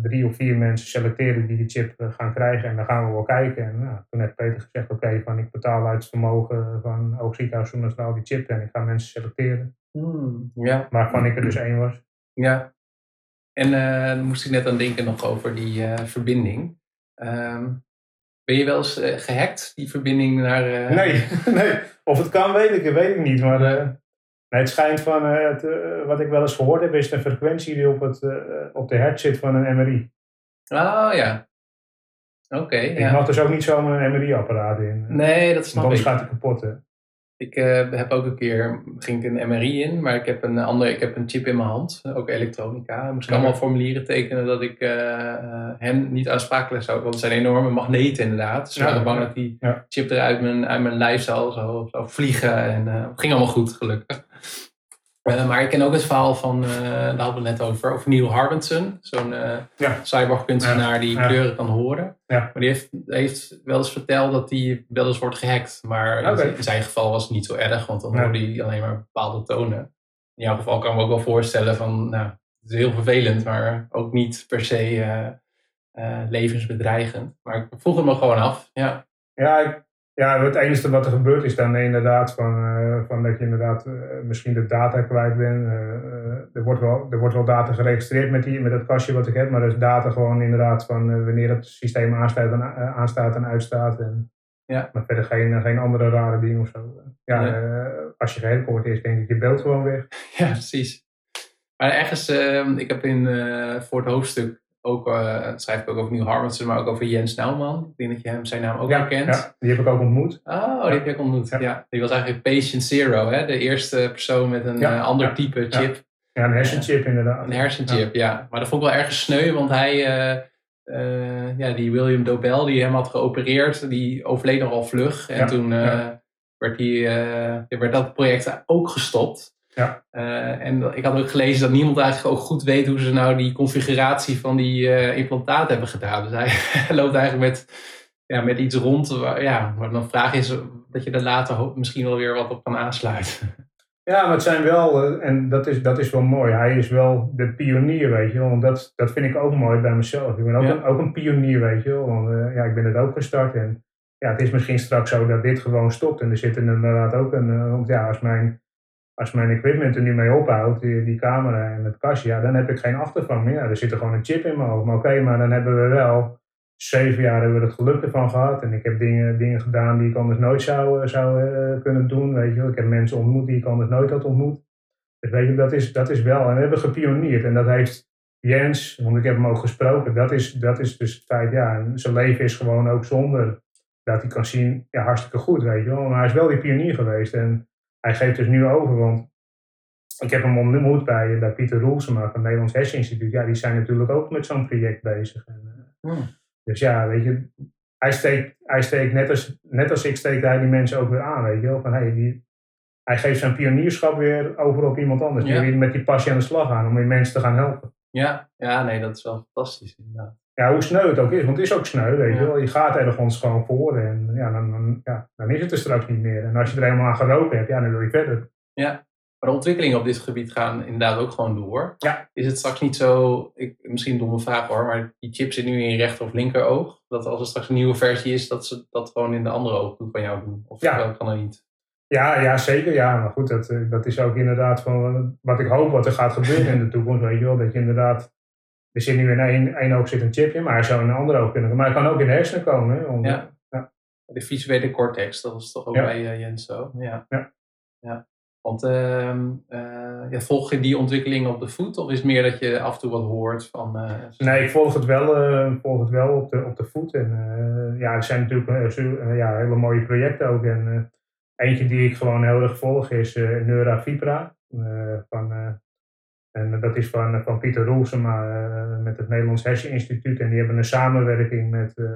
drie of vier mensen selecteren die die chip eh, gaan krijgen. En dan gaan we wel kijken. En nou, toen heeft Peter gezegd, oké, van ik betaal uit het vermogen van Oogziekenhuis Zoetermeer die chip en ik ga mensen selecteren. Hmm, ja. Waarvan ik er dus één was. Ja. En eh dan moest ik net aan denken nog over die verbinding. Ehm, ben je wel eens eh, gehackt, die verbinding naar... Nee, [laughs] nee, of het kan weet ik, weet ik niet. Maar nee, het schijnt van, eh, het, eh, wat ik wel eens gehoord heb, is de frequentie die op, het, eh, op de hert zit van een MRI. Oh ja. Oké, Ik ja. mag dus ook niet zomaar een MRI-apparaat in. Nee, dat Want snap anders ik. gaat hij kapot. Hè? Ik heb ook een keer, ging ik een MRI in, maar ik heb een andere, ik heb een chip in mijn hand, ook elektronica. Ik moest Ja. allemaal formulieren tekenen dat ik eh, hem niet aansprakelijk zou, want het zijn enorme magneten inderdaad. Ze Ja, waren bang dat die chip er uit mijn, uit mijn lijf zou, zou, zou vliegen en het ging allemaal goed gelukkig. Eh, maar ik ken ook het verhaal van, eh, daar hadden we het net over, over Neil Harbinson, zo'n eh Ja. cyborgkunstenaar die Ja. kleuren kan horen. Ja. Maar die heeft, heeft wel eens verteld dat hij wel eens wordt gehackt. Maar in zijn geval was het niet zo erg, want dan hoorde hij alleen maar bepaalde tonen. In jouw geval kan ik me ook wel voorstellen van, nou, het is heel vervelend, maar ook niet per se levensbedreigend. Maar ik vroeg het me gewoon af. Ja, Ja, ik- ja, het enige wat er gebeurt is dan inderdaad van, eh, van dat je inderdaad eh, misschien de data kwijt bent. Eh, er, wordt wel, er wordt wel data geregistreerd met, die, met dat kastje wat ik heb, maar er is data gewoon inderdaad van wanneer het systeem aanstaat en, aanstaat en uitstaat. En, Ja. Maar verder geen, geen andere rare dingen of zo. Ja, Nee. als je wordt is denk ik je beeld gewoon weg. [laughs] ja precies. Maar ergens, ik heb in, voor het hoofdstuk ook, eh, schrijf ik ook over Neil Harbinson, maar ook over Jens Nauman. Ik denk dat je hem zijn naam ook ja, wel kent. ja, die heb ik ook ontmoet. Oh, die heb je ook ontmoet. Ja. Ja. Die was eigenlijk patient zero, hè? de eerste persoon met een eh, ander type chip. Ja, een hersenchip inderdaad. Een hersenchip, ja. Maar dat vond ik wel ergens sneu, want hij, eh, ja, die William Dobell, die hem had geopereerd, die overleed nogal vlug. En toen werd, die, werd dat project ook gestopt. Ja. Eh, en ik had ook gelezen dat niemand eigenlijk ook goed weet hoe ze nou die configuratie van die eh implantaat hebben gedaan. Dus hij [laughs] loopt eigenlijk met, ja, met iets rond. Waar, ja, maar dan vraag is dat je er later misschien wel weer wat op kan aansluiten. [laughs] Ja, maar het zijn wel, eh, en dat is, dat is wel mooi, hij is wel de pionier, weet je wel. Want dat, dat vind ik ook mooi bij mezelf. Ik ben ook, Ja. een, ook een pionier, weet je wel. Want ja, ik ben het ook gestart. En ja, het is misschien straks zo dat dit gewoon stopt. En er zit inderdaad ook een, ja, als mijn, als mijn equipment er nu mee ophoudt, die, die camera en het kastje, ja, dan heb ik geen achtervang meer. Ja, er zit er gewoon een chip in mijn hoofd. Maar oké, maar dan hebben we wel, zeven jaar hebben we het geluk ervan gehad. En ik heb dingen, dingen gedaan die ik anders nooit zou, eh, zou eh, kunnen doen, weet je. Ik heb mensen ontmoet die ik anders nooit had ontmoet. Dus weet je, dat is, dat is wel, en we hebben gepioneerd. En dat heeft Jens, want ik heb hem ook gesproken, dat is, dat is dus het feit, ja, zijn leven is gewoon ook zonder dat hij kan zien, ja, hartstikke goed, weet je. Maar hij is wel die pionier geweest en hij geeft dus nu over, want ik heb hem ontmoet bij, bij Pieter Roelsema van het Nederlands Herseninstituut. Ja, die zijn natuurlijk ook met zo'n project bezig. En, eh, dus ja, weet je, hij steekt, hij steekt net, als, net als ik, steekt hij die mensen ook weer aan, weet je wel. Van, hey, die, hij geeft zijn pionierschap weer over op iemand anders. Die Ja. weer met die passie aan de slag gaan om die mensen te gaan helpen. Ja, ja, nee, dat is wel fantastisch inderdaad. Ja, hoe sneu het ook is, want het is ook sneu, weet je Ja. wel. Je gaat ergens gewoon voor en ja dan, dan, ja, dan is het er straks niet meer. En als je er helemaal aan geroken hebt, ja, dan wil je verder. Ja, maar de ontwikkelingen op dit gebied gaan inderdaad ook gewoon door. Ja. Is het straks niet zo, ik, misschien een domme vraag hoor, maar die chip zit nu in je rechter of linker oog. Dat als er straks een nieuwe versie is, dat ze dat gewoon in de andere oog van jou doen. Of Ja. dat kan er niet. Ja, ja, zeker. Ja, maar goed, dat, eh, dat is ook inderdaad van wat ik hoop wat er gaat gebeuren in de toekomst. Weet je wel, dat je inderdaad. Er zit nu in één, één oog zit een chipje, maar hij zou in een andere oog kunnen. Maar hij kan ook in de hersenen komen. Hè, om- Ja. De visuele cortex, dat was toch ook Ja. bij eh, Jens zo. Ja. Ja. ja. Want ehm, eh, ja, volg je die ontwikkeling op de voet? Of is het meer dat je af en toe wat hoort van... eh, Nee, ik volg het wel, volg het wel op, de, op de voet. En ja, er zijn natuurlijk ja, hele mooie projecten ook. En eentje die ik gewoon heel erg volg is Neura Vibra. eh, van, en dat is van, van Pieter Roelsema eh, met het Nederlands Herseninstituut. En die hebben een samenwerking met, eh,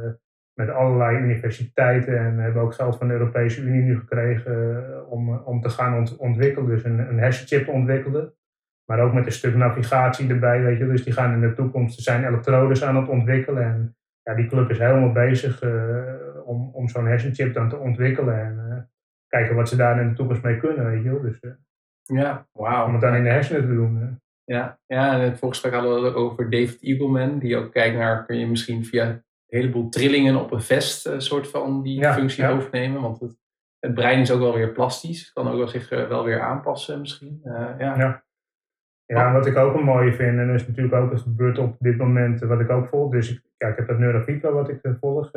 met allerlei universiteiten. En hebben ook geld van de Europese Unie nu gekregen eh, om, om te gaan ont- ontwikkelen. Dus een, een hersenchip ontwikkelen. Maar ook met een stuk navigatie erbij, weet je. Dus die gaan in de toekomst, er zijn elektrodes aan het ontwikkelen. En ja, die club is helemaal bezig om, om zo'n hersenchip dan te ontwikkelen. En kijken wat ze daar in de toekomst mee kunnen, weet je. Dus Ja, wauw. om het dan in de hersenen te doen. Ja, ja, en in het vorige gesprek hadden we het over David Eagleman, die ook kijkt naar, kun je misschien via een heleboel trillingen op een vest een soort van die Ja, functie ja. overnemen. Want het, het brein is ook wel weer plastisch, het kan ook wel zich eh, wel weer aanpassen misschien. Eh, ja. Ja. Wat ik ook een mooie vind, en dat is natuurlijk ook het gebeurt op dit moment wat ik ook volg. Dus ik, ja, ik heb dat Neurovita wat ik volg,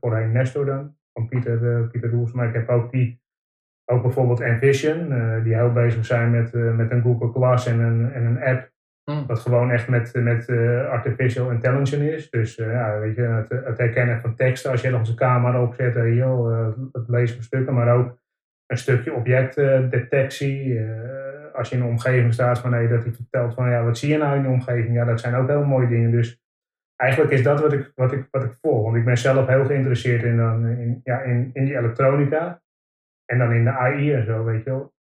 voorheen Nestor dan, van Pieter, Pieter Roels. Maar ik heb ook die, ook bijvoorbeeld Envision, eh, die heel bezig zijn met, eh, met een Google Glass en een, en een app. Hmm. Wat gewoon echt met, met uh, artificial intelligence is. Dus ja, weet je, het, het, herkennen van teksten. Als je nog eens een camera opzet, joh, het lezen van stukken. Maar ook een stukje objectdetectie. als je in een omgeving staat van nee, dat hij vertelt van ja, wat zie je nou in de omgeving? Ja, dat zijn ook heel mooie dingen. Dus eigenlijk is dat wat ik, wat ik, wat ik volg. Want ik ben zelf heel geïnteresseerd in, dan, in, ja, in, in die elektronica. En dan in de AI en zo, weet je wel.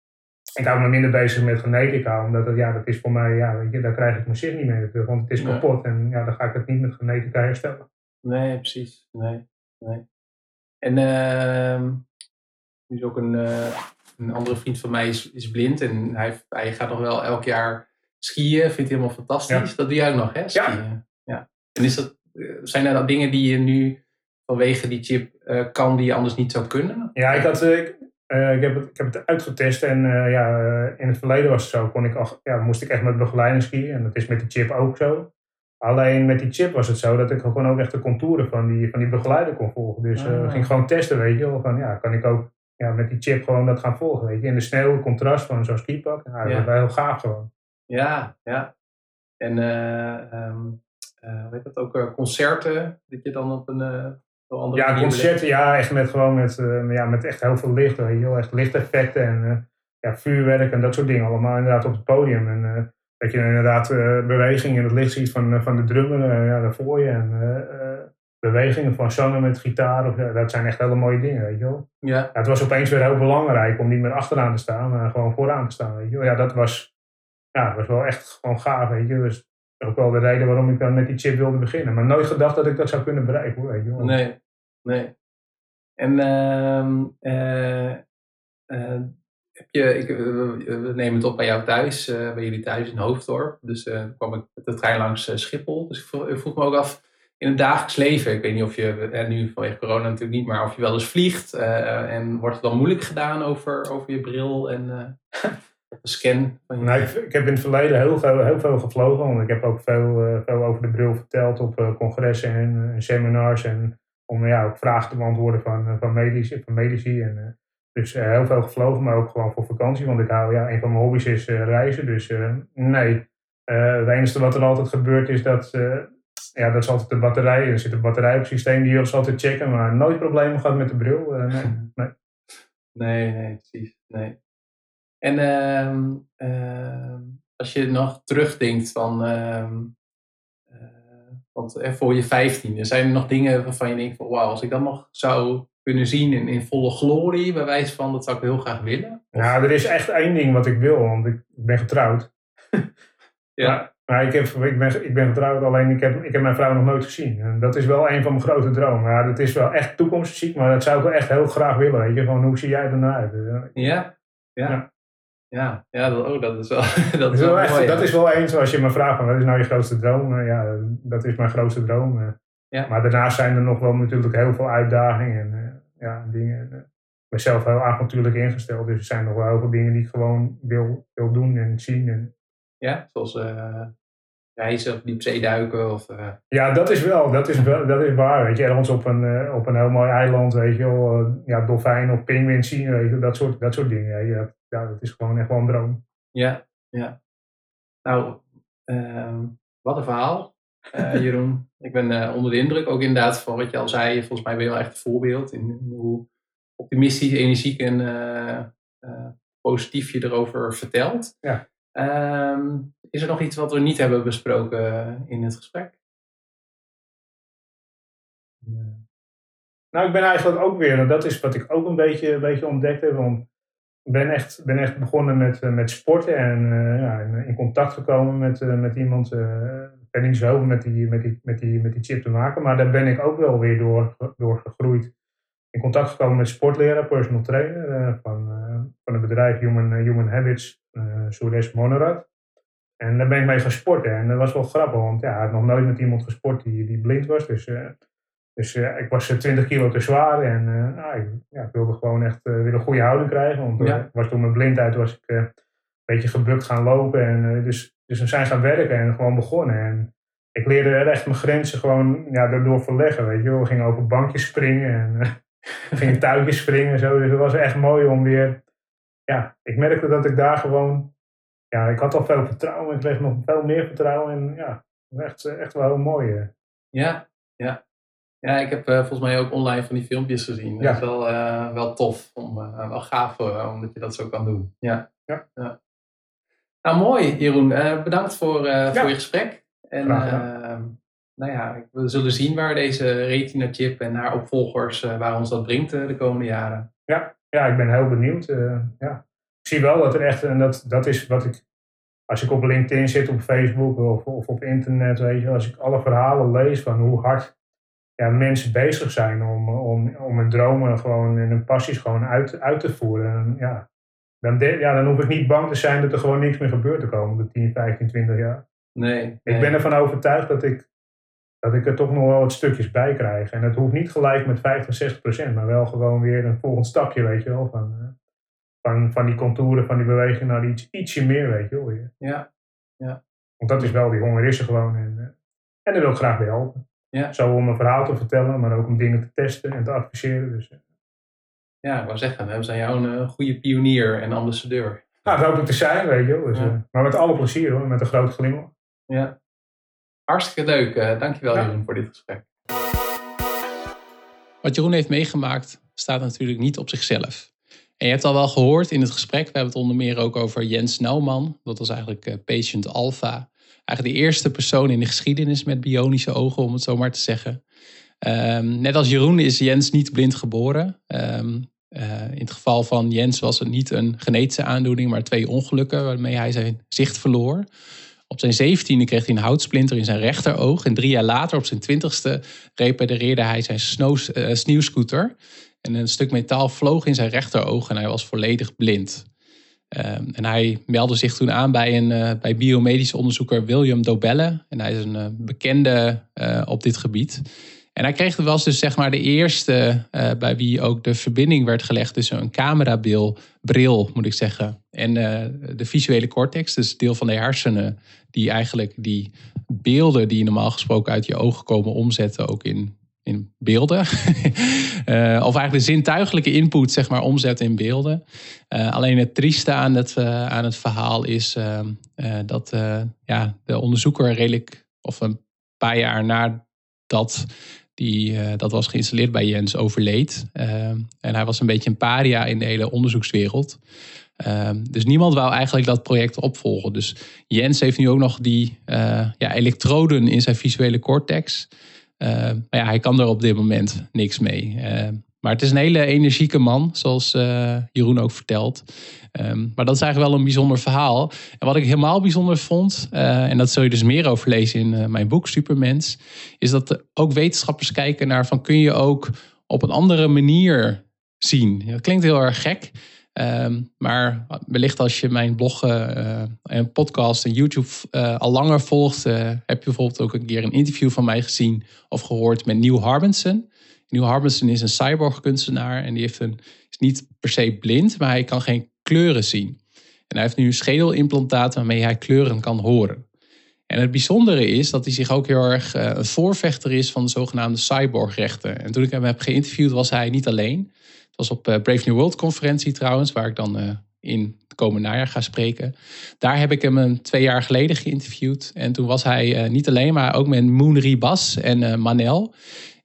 Ik hou me minder bezig met genetica, omdat dat, ja, dat is voor mij, ja, weet je, daar krijg ik mijn zin niet mee terug, want het is kapot en ja, dan ga ik het niet met genetica herstellen. Nee, precies. Nee, nee. En uh, is ook een, uh, een andere vriend van mij is, is blind en hij, hij gaat nog wel elk jaar skiën, vindt hij helemaal fantastisch. Dat doe jij ook nog, hè? Skiën. Ja. ja. En is dat, eh, zijn er dan dingen die je nu vanwege die chip uh, kan die je anders niet zou kunnen? Ja, ik had, ik, uh, ik, heb het, ik heb het uitgetest en uh, ja, in het verleden was het zo, kon ik al, ja, moest ik echt met begeleiding skiën. En dat is met die chip ook zo. Alleen met die chip was het zo dat ik gewoon ook echt de contouren van die, van die begeleider kon volgen. Dus uh, ging gewoon testen, weet je wel. Van, ja, kan ik ook ja, met die chip gewoon dat gaan volgen, weet je. In de sneeuw, contrast van zo'n skipak. Ja, dat was wel heel gaaf gewoon. Ja, ja. En um, uh, weet dat ook, concerten, dat je dan op een ja, concerten, ja, echt met gewoon met, uh, ja, met echt heel veel licht, heel echt lichteffecten en uh, ja, vuurwerk en dat soort dingen allemaal inderdaad op het podium. En uh, dat je inderdaad bewegingen in het licht ziet van, van de drummer ja, daarvoor je en bewegingen van zanger met gitaar, of, dat zijn echt hele mooie dingen, weet je wel. Ja. ja. Het was opeens weer heel belangrijk om niet meer achteraan te staan, maar gewoon vooraan te staan, weet je wel. Ja, dat was, ja, was wel echt gewoon gaaf, weet je. Dus ook wel de reden waarom ik dan met die chip wilde beginnen. Maar nooit gedacht dat ik dat zou kunnen bereiken. Weet je wel. Nee, nee. En uh, uh, uh, heb je, ik, we nemen het op bij jou thuis, eh, bij jullie thuis in Hoofddorp. Dus kwam ik de trein langs Schiphol. Dus ik vroeg, me ook af, in het dagelijks leven, ik weet niet of je, nu vanwege corona natuurlijk niet, maar of je wel eens vliegt. en wordt het dan moeilijk gedaan over, over je bril en [laughs] scan? Nou, ik, heb in het verleden heel veel, heel veel gevlogen. Want ik heb ook veel, uh, veel over de bril verteld op uh, congressen en, uh, seminars. En om ja, ook vragen te beantwoorden van, van, medici, van medici. En, dus heel veel gevlogen, maar ook gewoon voor vakantie. Want ik hou, ja, een van mijn hobby's is reizen. Dus nee, het enige wat er altijd gebeurt is dat... ja, dat is altijd de batterij. Er zit een batterij op het systeem die je altijd checken. Maar nooit problemen gehad met de bril. nee, [laughs] nee. Nee, nee, precies. Nee. En uh, als je nog terugdenkt van, uh, want voor je vijftiende, zijn er nog dingen waarvan je denkt van wauw, als ik dat nog zou kunnen zien in, in volle glorie, bij wijze van, dat zou ik heel graag willen? Ja, er is echt één ding wat ik wil, want ik ben getrouwd. [laughs] ja. Maar, ik, heb, ik, ben, ik ben getrouwd, alleen ik heb, ik heb mijn vrouw nog nooit gezien. En dat is wel een van mijn grote dromen. Ja, dat is wel echt toekomstmuziek, maar dat zou ik wel echt heel graag willen. Weet je, gewoon hoe zie jij er nou uit? ja. ja. Ja, ja dat, oh, dat is wel, [laughs] dat is wel, echt, Dat is wel eens zoals je me vraagt van wat is nou je grootste droom? ja, dat is mijn grootste droom. Eh. Ja. Maar daarnaast zijn er nog wel natuurlijk heel veel uitdagingen en uh, ja, dingen. Ik ben zelf heel avontuurlijk ingesteld, dus er zijn nog wel heel veel dingen die ik gewoon wil, wil doen en zien. En, ja, zoals reizen of diepzee duiken? Of, Ja, dat is wel, dat is, wel, dat is waar. Weet je, ergens op een, op een heel mooi eiland, weet je wel, ja, dolfijn of pinguïn zien, weet je, dat soort, dat soort dingen. Ja, ja, dat is gewoon echt wel een droom. Ja, ja. Nou, uh, wat een verhaal, uh, [laughs] Jeroen. Ik ben uh, onder de indruk, ook inderdaad van wat je al zei. Volgens mij ben je wel echt een voorbeeld in hoe optimistisch, energiek en uh, positief je erover vertelt. Ja. Ehm, is er nog iets wat we niet hebben besproken in het gesprek? Nou, ik ben eigenlijk ook weer, en dat is wat ik ook een beetje, een beetje ontdekt heb, want ben echt, ben echt begonnen met, eh, met sporten en uh, ja, in, contact gekomen met, uh, met iemand. Uh, ben niet zo met die, met, die, met, die, met die chip te maken, maar daar ben ik ook wel weer door, door gegroeid. In contact gekomen met sportleraar, personal trainer van, van het bedrijf Human, Human Habits, uh, Suresh. En daar ben ik mee gaan sporten en dat was wel grappig, want ja, ik had nog nooit met iemand gesport die, die blind was. Dus dus uh, ik was 20 eh, kilo te zwaar en uh, nou, ik, ja, ik, wilde gewoon echt uh, weer een goede houding krijgen. Want ja. was door mijn blindheid was ik een beetje gebukt gaan lopen. En, dus, dus we zijn gaan werken en gewoon begonnen. En ik leerde er echt mijn grenzen gewoon ja, daardoor verleggen. Weet je. We gingen over bankjes springen en [laughs] gingen tuitjes springen en zo. Dus het was echt mooi om weer... Ja, ik merkte dat ik daar gewoon ja, ik had al veel vertrouwen. Ik kreeg nog veel meer vertrouwen. En ja, echt, echt wel heel mooi. Ja, ja. Ja, ik heb volgens mij ook online van die filmpjes gezien. Dat is wel, wel tof. Om, wel gaaf omdat je dat zo kan doen. Ja. ja. ja. Nou, mooi, Jeroen. bedankt voor, voor je gesprek. En ehm, nou ja, we zullen zien waar deze retina-chip en haar opvolgers, waar ons dat brengt de komende jaren. Ja, ja ik ben heel benieuwd. Ja. Ik zie wel dat er echt, en dat, dat is wat ik, als ik op LinkedIn zit, op Facebook of, of op internet, weet je, als ik alle verhalen lees van hoe hard ja, mensen bezig zijn om, om, om hun dromen gewoon en hun passies gewoon uit, uit te voeren. En, ja, dan, de, ja, dan hoef ik niet bang te zijn dat er gewoon niks meer gebeurt de komende 10, 15, 20 jaar. Nee, Ik ben ervan overtuigd dat ik, dat ik er toch nog wel wat stukjes bij krijg. En het hoeft niet gelijk met 50, 60 procent, maar wel gewoon weer een volgend stapje, weet je wel. Van, eh, van, van die contouren, van die beweging naar iets, ietsje meer, weet je wel. Ja, ja. Want dat is wel, die honger is er gewoon. En, uh, en daar wil ik graag bij helpen. Ja. Zo om een verhaal te vertellen, maar ook om dingen te testen en te adviseren. Dus, uh. Ja, ik wou zeggen, we zijn jou een goede pionier en ambassadeur. Nou, dat hoop ik te zijn, weet je wel. Dus, ja. maar met alle plezier hoor, met een groot glimlach. Ja. Hartstikke leuk. Dankjewel ja. Jeroen voor dit gesprek. Wat Jeroen heeft meegemaakt staat natuurlijk niet op zichzelf. En je hebt al wel gehoord in het gesprek, we hebben het onder meer ook over Jens Nauman. Dat was eigenlijk patient alpha. Eigenlijk de eerste persoon in de geschiedenis met bionische ogen, om het zo maar te zeggen. Um, net als Jeroen is Jens niet blind geboren. Um, uh, in het geval van Jens was het niet een genetische aandoening, maar twee ongelukken waarmee hij zijn zicht verloor. Op zijn zeventiende kreeg hij een houtsplinter in zijn rechteroog. En drie jaar later, op zijn twintigste, repareerde hij zijn snow, uh, sneeuwscooter. En een stuk metaal vloog in zijn rechteroog en hij was volledig blind. Um, en hij meldde zich toen aan bij, een, uh, bij biomedisch onderzoeker William Dobelle. En hij is een uh, bekende op dit gebied. En hij kreeg, was dus zeg maar de eerste bij wie ook de verbinding werd gelegd tussen een camerabril, bril moet ik zeggen, en de visuele cortex, dus deel van de hersenen, die eigenlijk die beelden die normaal gesproken uit je ogen komen omzetten ook in, in beelden. uh, [laughs] of eigenlijk de zintuigelijke input zeg maar omzetten in beelden. alleen het trieste aan het, aan het verhaal is dat ja, de onderzoeker redelijk, of een paar jaar nadat die, dat was geïnstalleerd bij Jens, overleed. Uh, en hij was een beetje een paria in de hele onderzoekswereld. Uh, dus niemand wou eigenlijk dat project opvolgen. Dus Jens heeft nu ook nog die ja, elektroden in zijn visuele cortex. Maar ja, hij kan er op dit moment niks mee. Maar het is een hele energieke man, zoals uh, Jeroen ook vertelt. Um, maar dat is eigenlijk wel een bijzonder verhaal. En wat ik helemaal bijzonder vond, en dat zul je dus meer over lezen in mijn boek Supermens, is dat ook wetenschappers kijken naar van kun je ook op een andere manier zien. Dat klinkt heel erg gek. Um, maar wellicht als je mijn blog en podcast en YouTube al langer volgt, heb je bijvoorbeeld ook een keer een interview van mij gezien of gehoord met Neil Harbinson. Neil Harbinson is een cyborg-kunstenaar en die heeft een, is niet per se blind, maar hij kan geen kleuren zien. En hij heeft nu een schedelimplantaat waarmee hij kleuren kan horen. En het bijzondere is dat hij zich ook heel erg een voorvechter is van de zogenaamde cyborgrechten. En toen ik hem heb geïnterviewd was hij niet alleen. Was op uh, Brave New World conferentie trouwens, waar ik dan uh, in het komende najaar ga spreken. Daar heb ik hem een twee jaar geleden geïnterviewd. En toen was hij niet alleen, maar ook met Moon Ribas en Manel.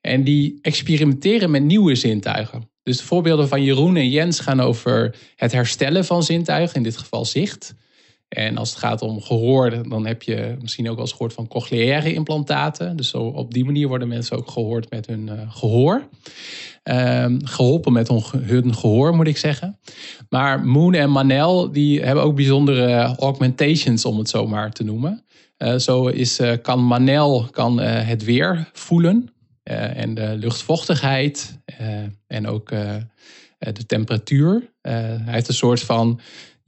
En die experimenteren met nieuwe zintuigen. Dus de voorbeelden van Jeroen en Jens gaan over het herstellen van zintuigen, in dit geval zicht. En als het gaat om gehoor, dan heb je misschien ook wel eens gehoord van cochleaire implantaten. Dus zo op die manier worden mensen ook gehoord met hun uh, gehoor. Um, geholpen met hun gehoor, moet ik zeggen. Maar Moon en Manel die hebben ook bijzondere augmentations, om het zo maar te noemen. Uh, zo is, uh, kan Manel kan, het weer voelen. En de luchtvochtigheid en ook de temperatuur. hij heeft een soort van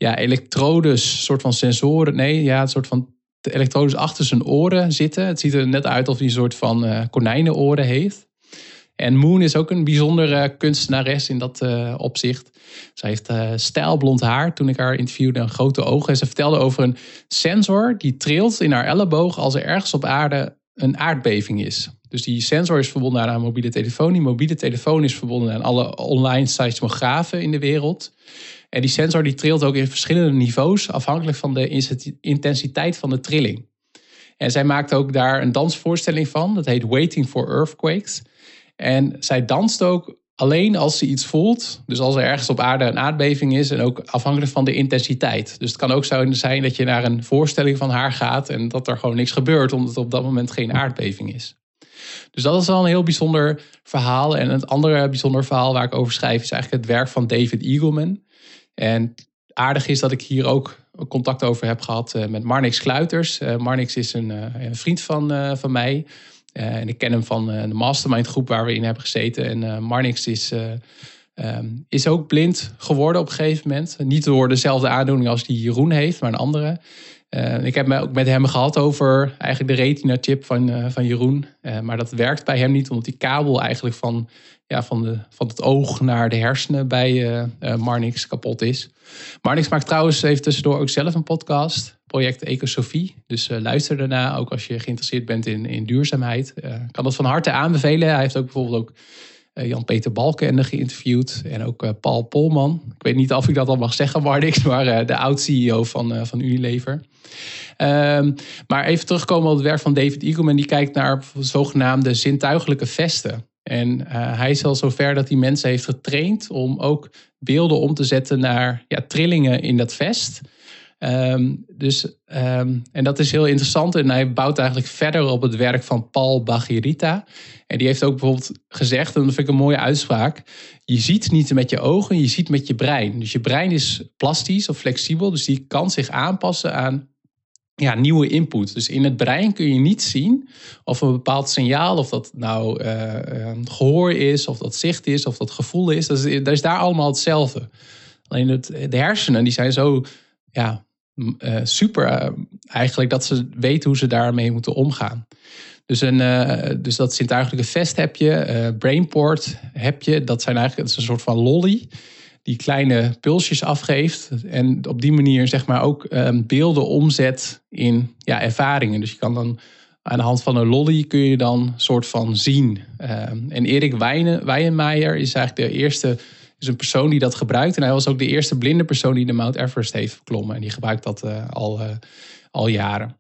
ja, elektrodes, soort van sensoren. Nee, ja, een soort van elektrodes achter zijn oren zitten. Het ziet er net uit of hij een soort van konijnenoren heeft. En Moon is ook een bijzondere kunstenares in dat opzicht. Zij heeft stijlblond haar. Toen ik haar interviewde, een grote ogen. En ze vertelde over een sensor die trilt in haar elleboog als er ergens op aarde een aardbeving is. Dus die sensor is verbonden aan haar mobiele telefoon. Die mobiele telefoon is verbonden aan alle online seismografen in de wereld. En die sensor die trilt ook in verschillende niveaus, afhankelijk van de intensiteit van de trilling. En zij maakt ook daar een dansvoorstelling van, dat heet Waiting for Earthquakes. En zij danst ook alleen als ze iets voelt. Dus als er ergens op aarde een aardbeving is en ook afhankelijk van de intensiteit. Dus het kan ook zo zijn dat je naar een voorstelling van haar gaat en dat er gewoon niks gebeurt, omdat het op dat moment geen aardbeving is. Dus dat is wel een heel bijzonder verhaal. En het andere bijzonder verhaal waar ik over schrijf is eigenlijk het werk van David Eagleman. En aardig is dat ik hier ook contact over heb gehad eh, met Marnix Kluiters. Uh, Marnix is een, eh, een vriend van, van mij. en ik ken hem van de mastermind groep waar we in hebben gezeten. En Marnix is, ehm, is ook blind geworden op een gegeven moment. Niet door dezelfde aandoening als die Jeroen heeft, maar een andere. Uh, ik heb me ook met hem gehad over eigenlijk de retina-chip van, uh, van Jeroen. Uh, maar dat werkt bij hem niet, omdat die kabel eigenlijk van, ja, van, de, van het oog naar de hersenen bij Marnix kapot is. Marnix maakt trouwens even tussendoor ook zelf een podcast, project Ecosofie. Dus luister daarna, ook als je geïnteresseerd bent in, in duurzaamheid. Ik kan dat van harte aanbevelen. Hij heeft ook bijvoorbeeld ook Jan-Peter Balkenende geïnterviewd. En ook uh, Paul Polman. Ik weet niet of ik dat al mag zeggen, [laughs] maar uh, de oud-CEO van, van Unilever. Um, maar even terugkomen op het werk van David Eagleman. Die kijkt naar zogenaamde zintuigelijke vesten. En hij is al zover dat hij mensen heeft getraind om ook beelden om te zetten naar ja, trillingen in dat vest. Um, dus, um, en dat is heel interessant. En hij bouwt eigenlijk verder op het werk van Paul Bagirita. En die heeft ook bijvoorbeeld gezegd, en dat vind ik een mooie uitspraak. Je ziet niet met je ogen, je ziet met je brein. Dus je brein is plastisch of flexibel. Dus die kan zich aanpassen aan ja, nieuwe input. Dus in het brein kun je niet zien of een bepaald signaal, of dat nou uh, gehoor is, of dat zicht is, of dat gevoel is. Dat is, dat is daar allemaal hetzelfde. Alleen het, de hersenen die zijn zo ja, uh, super uh, eigenlijk dat ze weten hoe ze daarmee moeten omgaan. Dus, een, uh, dus dat zintuigelijke vest heb je, brainport heb je. Dat zijn eigenlijk is een soort van lolly die kleine pulsjes afgeeft. En op die manier zeg maar ook um, beelden omzet in ja, ervaringen. Dus je kan dan aan de hand van een lolly kun je dan soort van zien. Um, en Erik Weijenmeijer is eigenlijk de eerste is een persoon die dat gebruikt. En hij was ook de eerste blinde persoon die de Mount Everest heeft geklommen. En die gebruikt dat uh, al, uh, al jaren.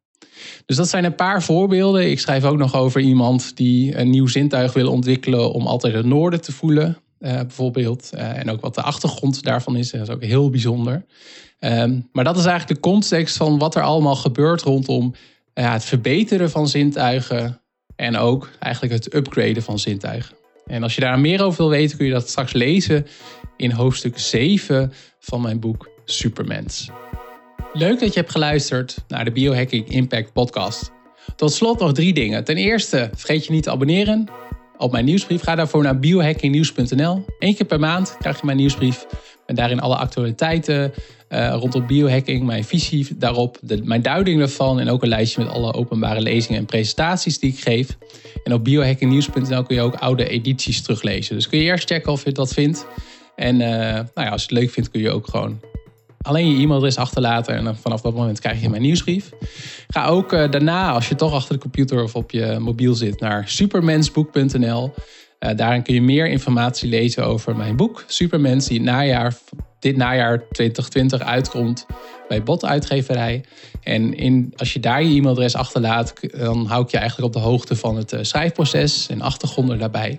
Dus dat zijn een paar voorbeelden. Ik schrijf ook nog over iemand die een nieuw zintuig wil ontwikkelen om altijd het noorden te voelen. Uh, bijvoorbeeld. en ook wat de achtergrond daarvan is. Dat is ook heel bijzonder. Um, maar dat is eigenlijk de context van wat er allemaal gebeurt rondom het verbeteren van zintuigen. En ook eigenlijk het upgraden van zintuigen. En als je daar meer over wil weten, kun je dat straks lezen in hoofdstuk 7 van mijn boek Supermens. Leuk dat je hebt geluisterd naar de Biohacking Impact podcast. Tot slot nog drie dingen. Ten eerste, vergeet je niet te abonneren op mijn nieuwsbrief. Ga daarvoor naar biohackingnieuws.nl. Eén keer per maand krijg je mijn nieuwsbrief. En daarin alle actualiteiten uh, rondom biohacking, mijn visie daarop, mijn duiding daarvan en ook een lijstje met alle openbare lezingen en presentaties die ik geef. En op biohackingnieuws.nl kun je ook oude edities teruglezen. Dus kun je eerst checken of je dat vindt. En uh, nou ja, als je het leuk vindt kun je ook gewoon alleen je e-mailadres achterlaten en vanaf dat moment krijg je mijn nieuwsbrief. Ga ook uh, daarna, als je toch achter de computer of op je mobiel zit, naar supermensboek.nl. Uh, daarin kun je meer informatie lezen over mijn boek Supermens, die najaar, dit najaar 2020 uitkomt bij Bot Uitgeverij. En in, als je daar je e-mailadres achterlaat, dan hou ik je eigenlijk op de hoogte van het uh, schrijfproces en achtergronden daarbij.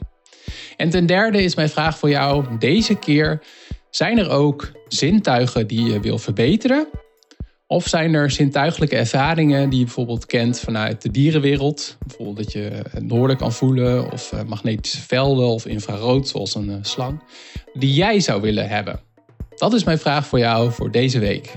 En ten derde is mijn vraag voor jou deze keer: zijn er ook zintuigen die je wil verbeteren? Of zijn er zintuigelijke ervaringen die je bijvoorbeeld kent vanuit de dierenwereld? Bijvoorbeeld dat je noorden kan voelen, of eh, magnetische velden of infrarood, zoals een eh, slang, die jij zou willen hebben? Dat is mijn vraag voor jou voor deze week.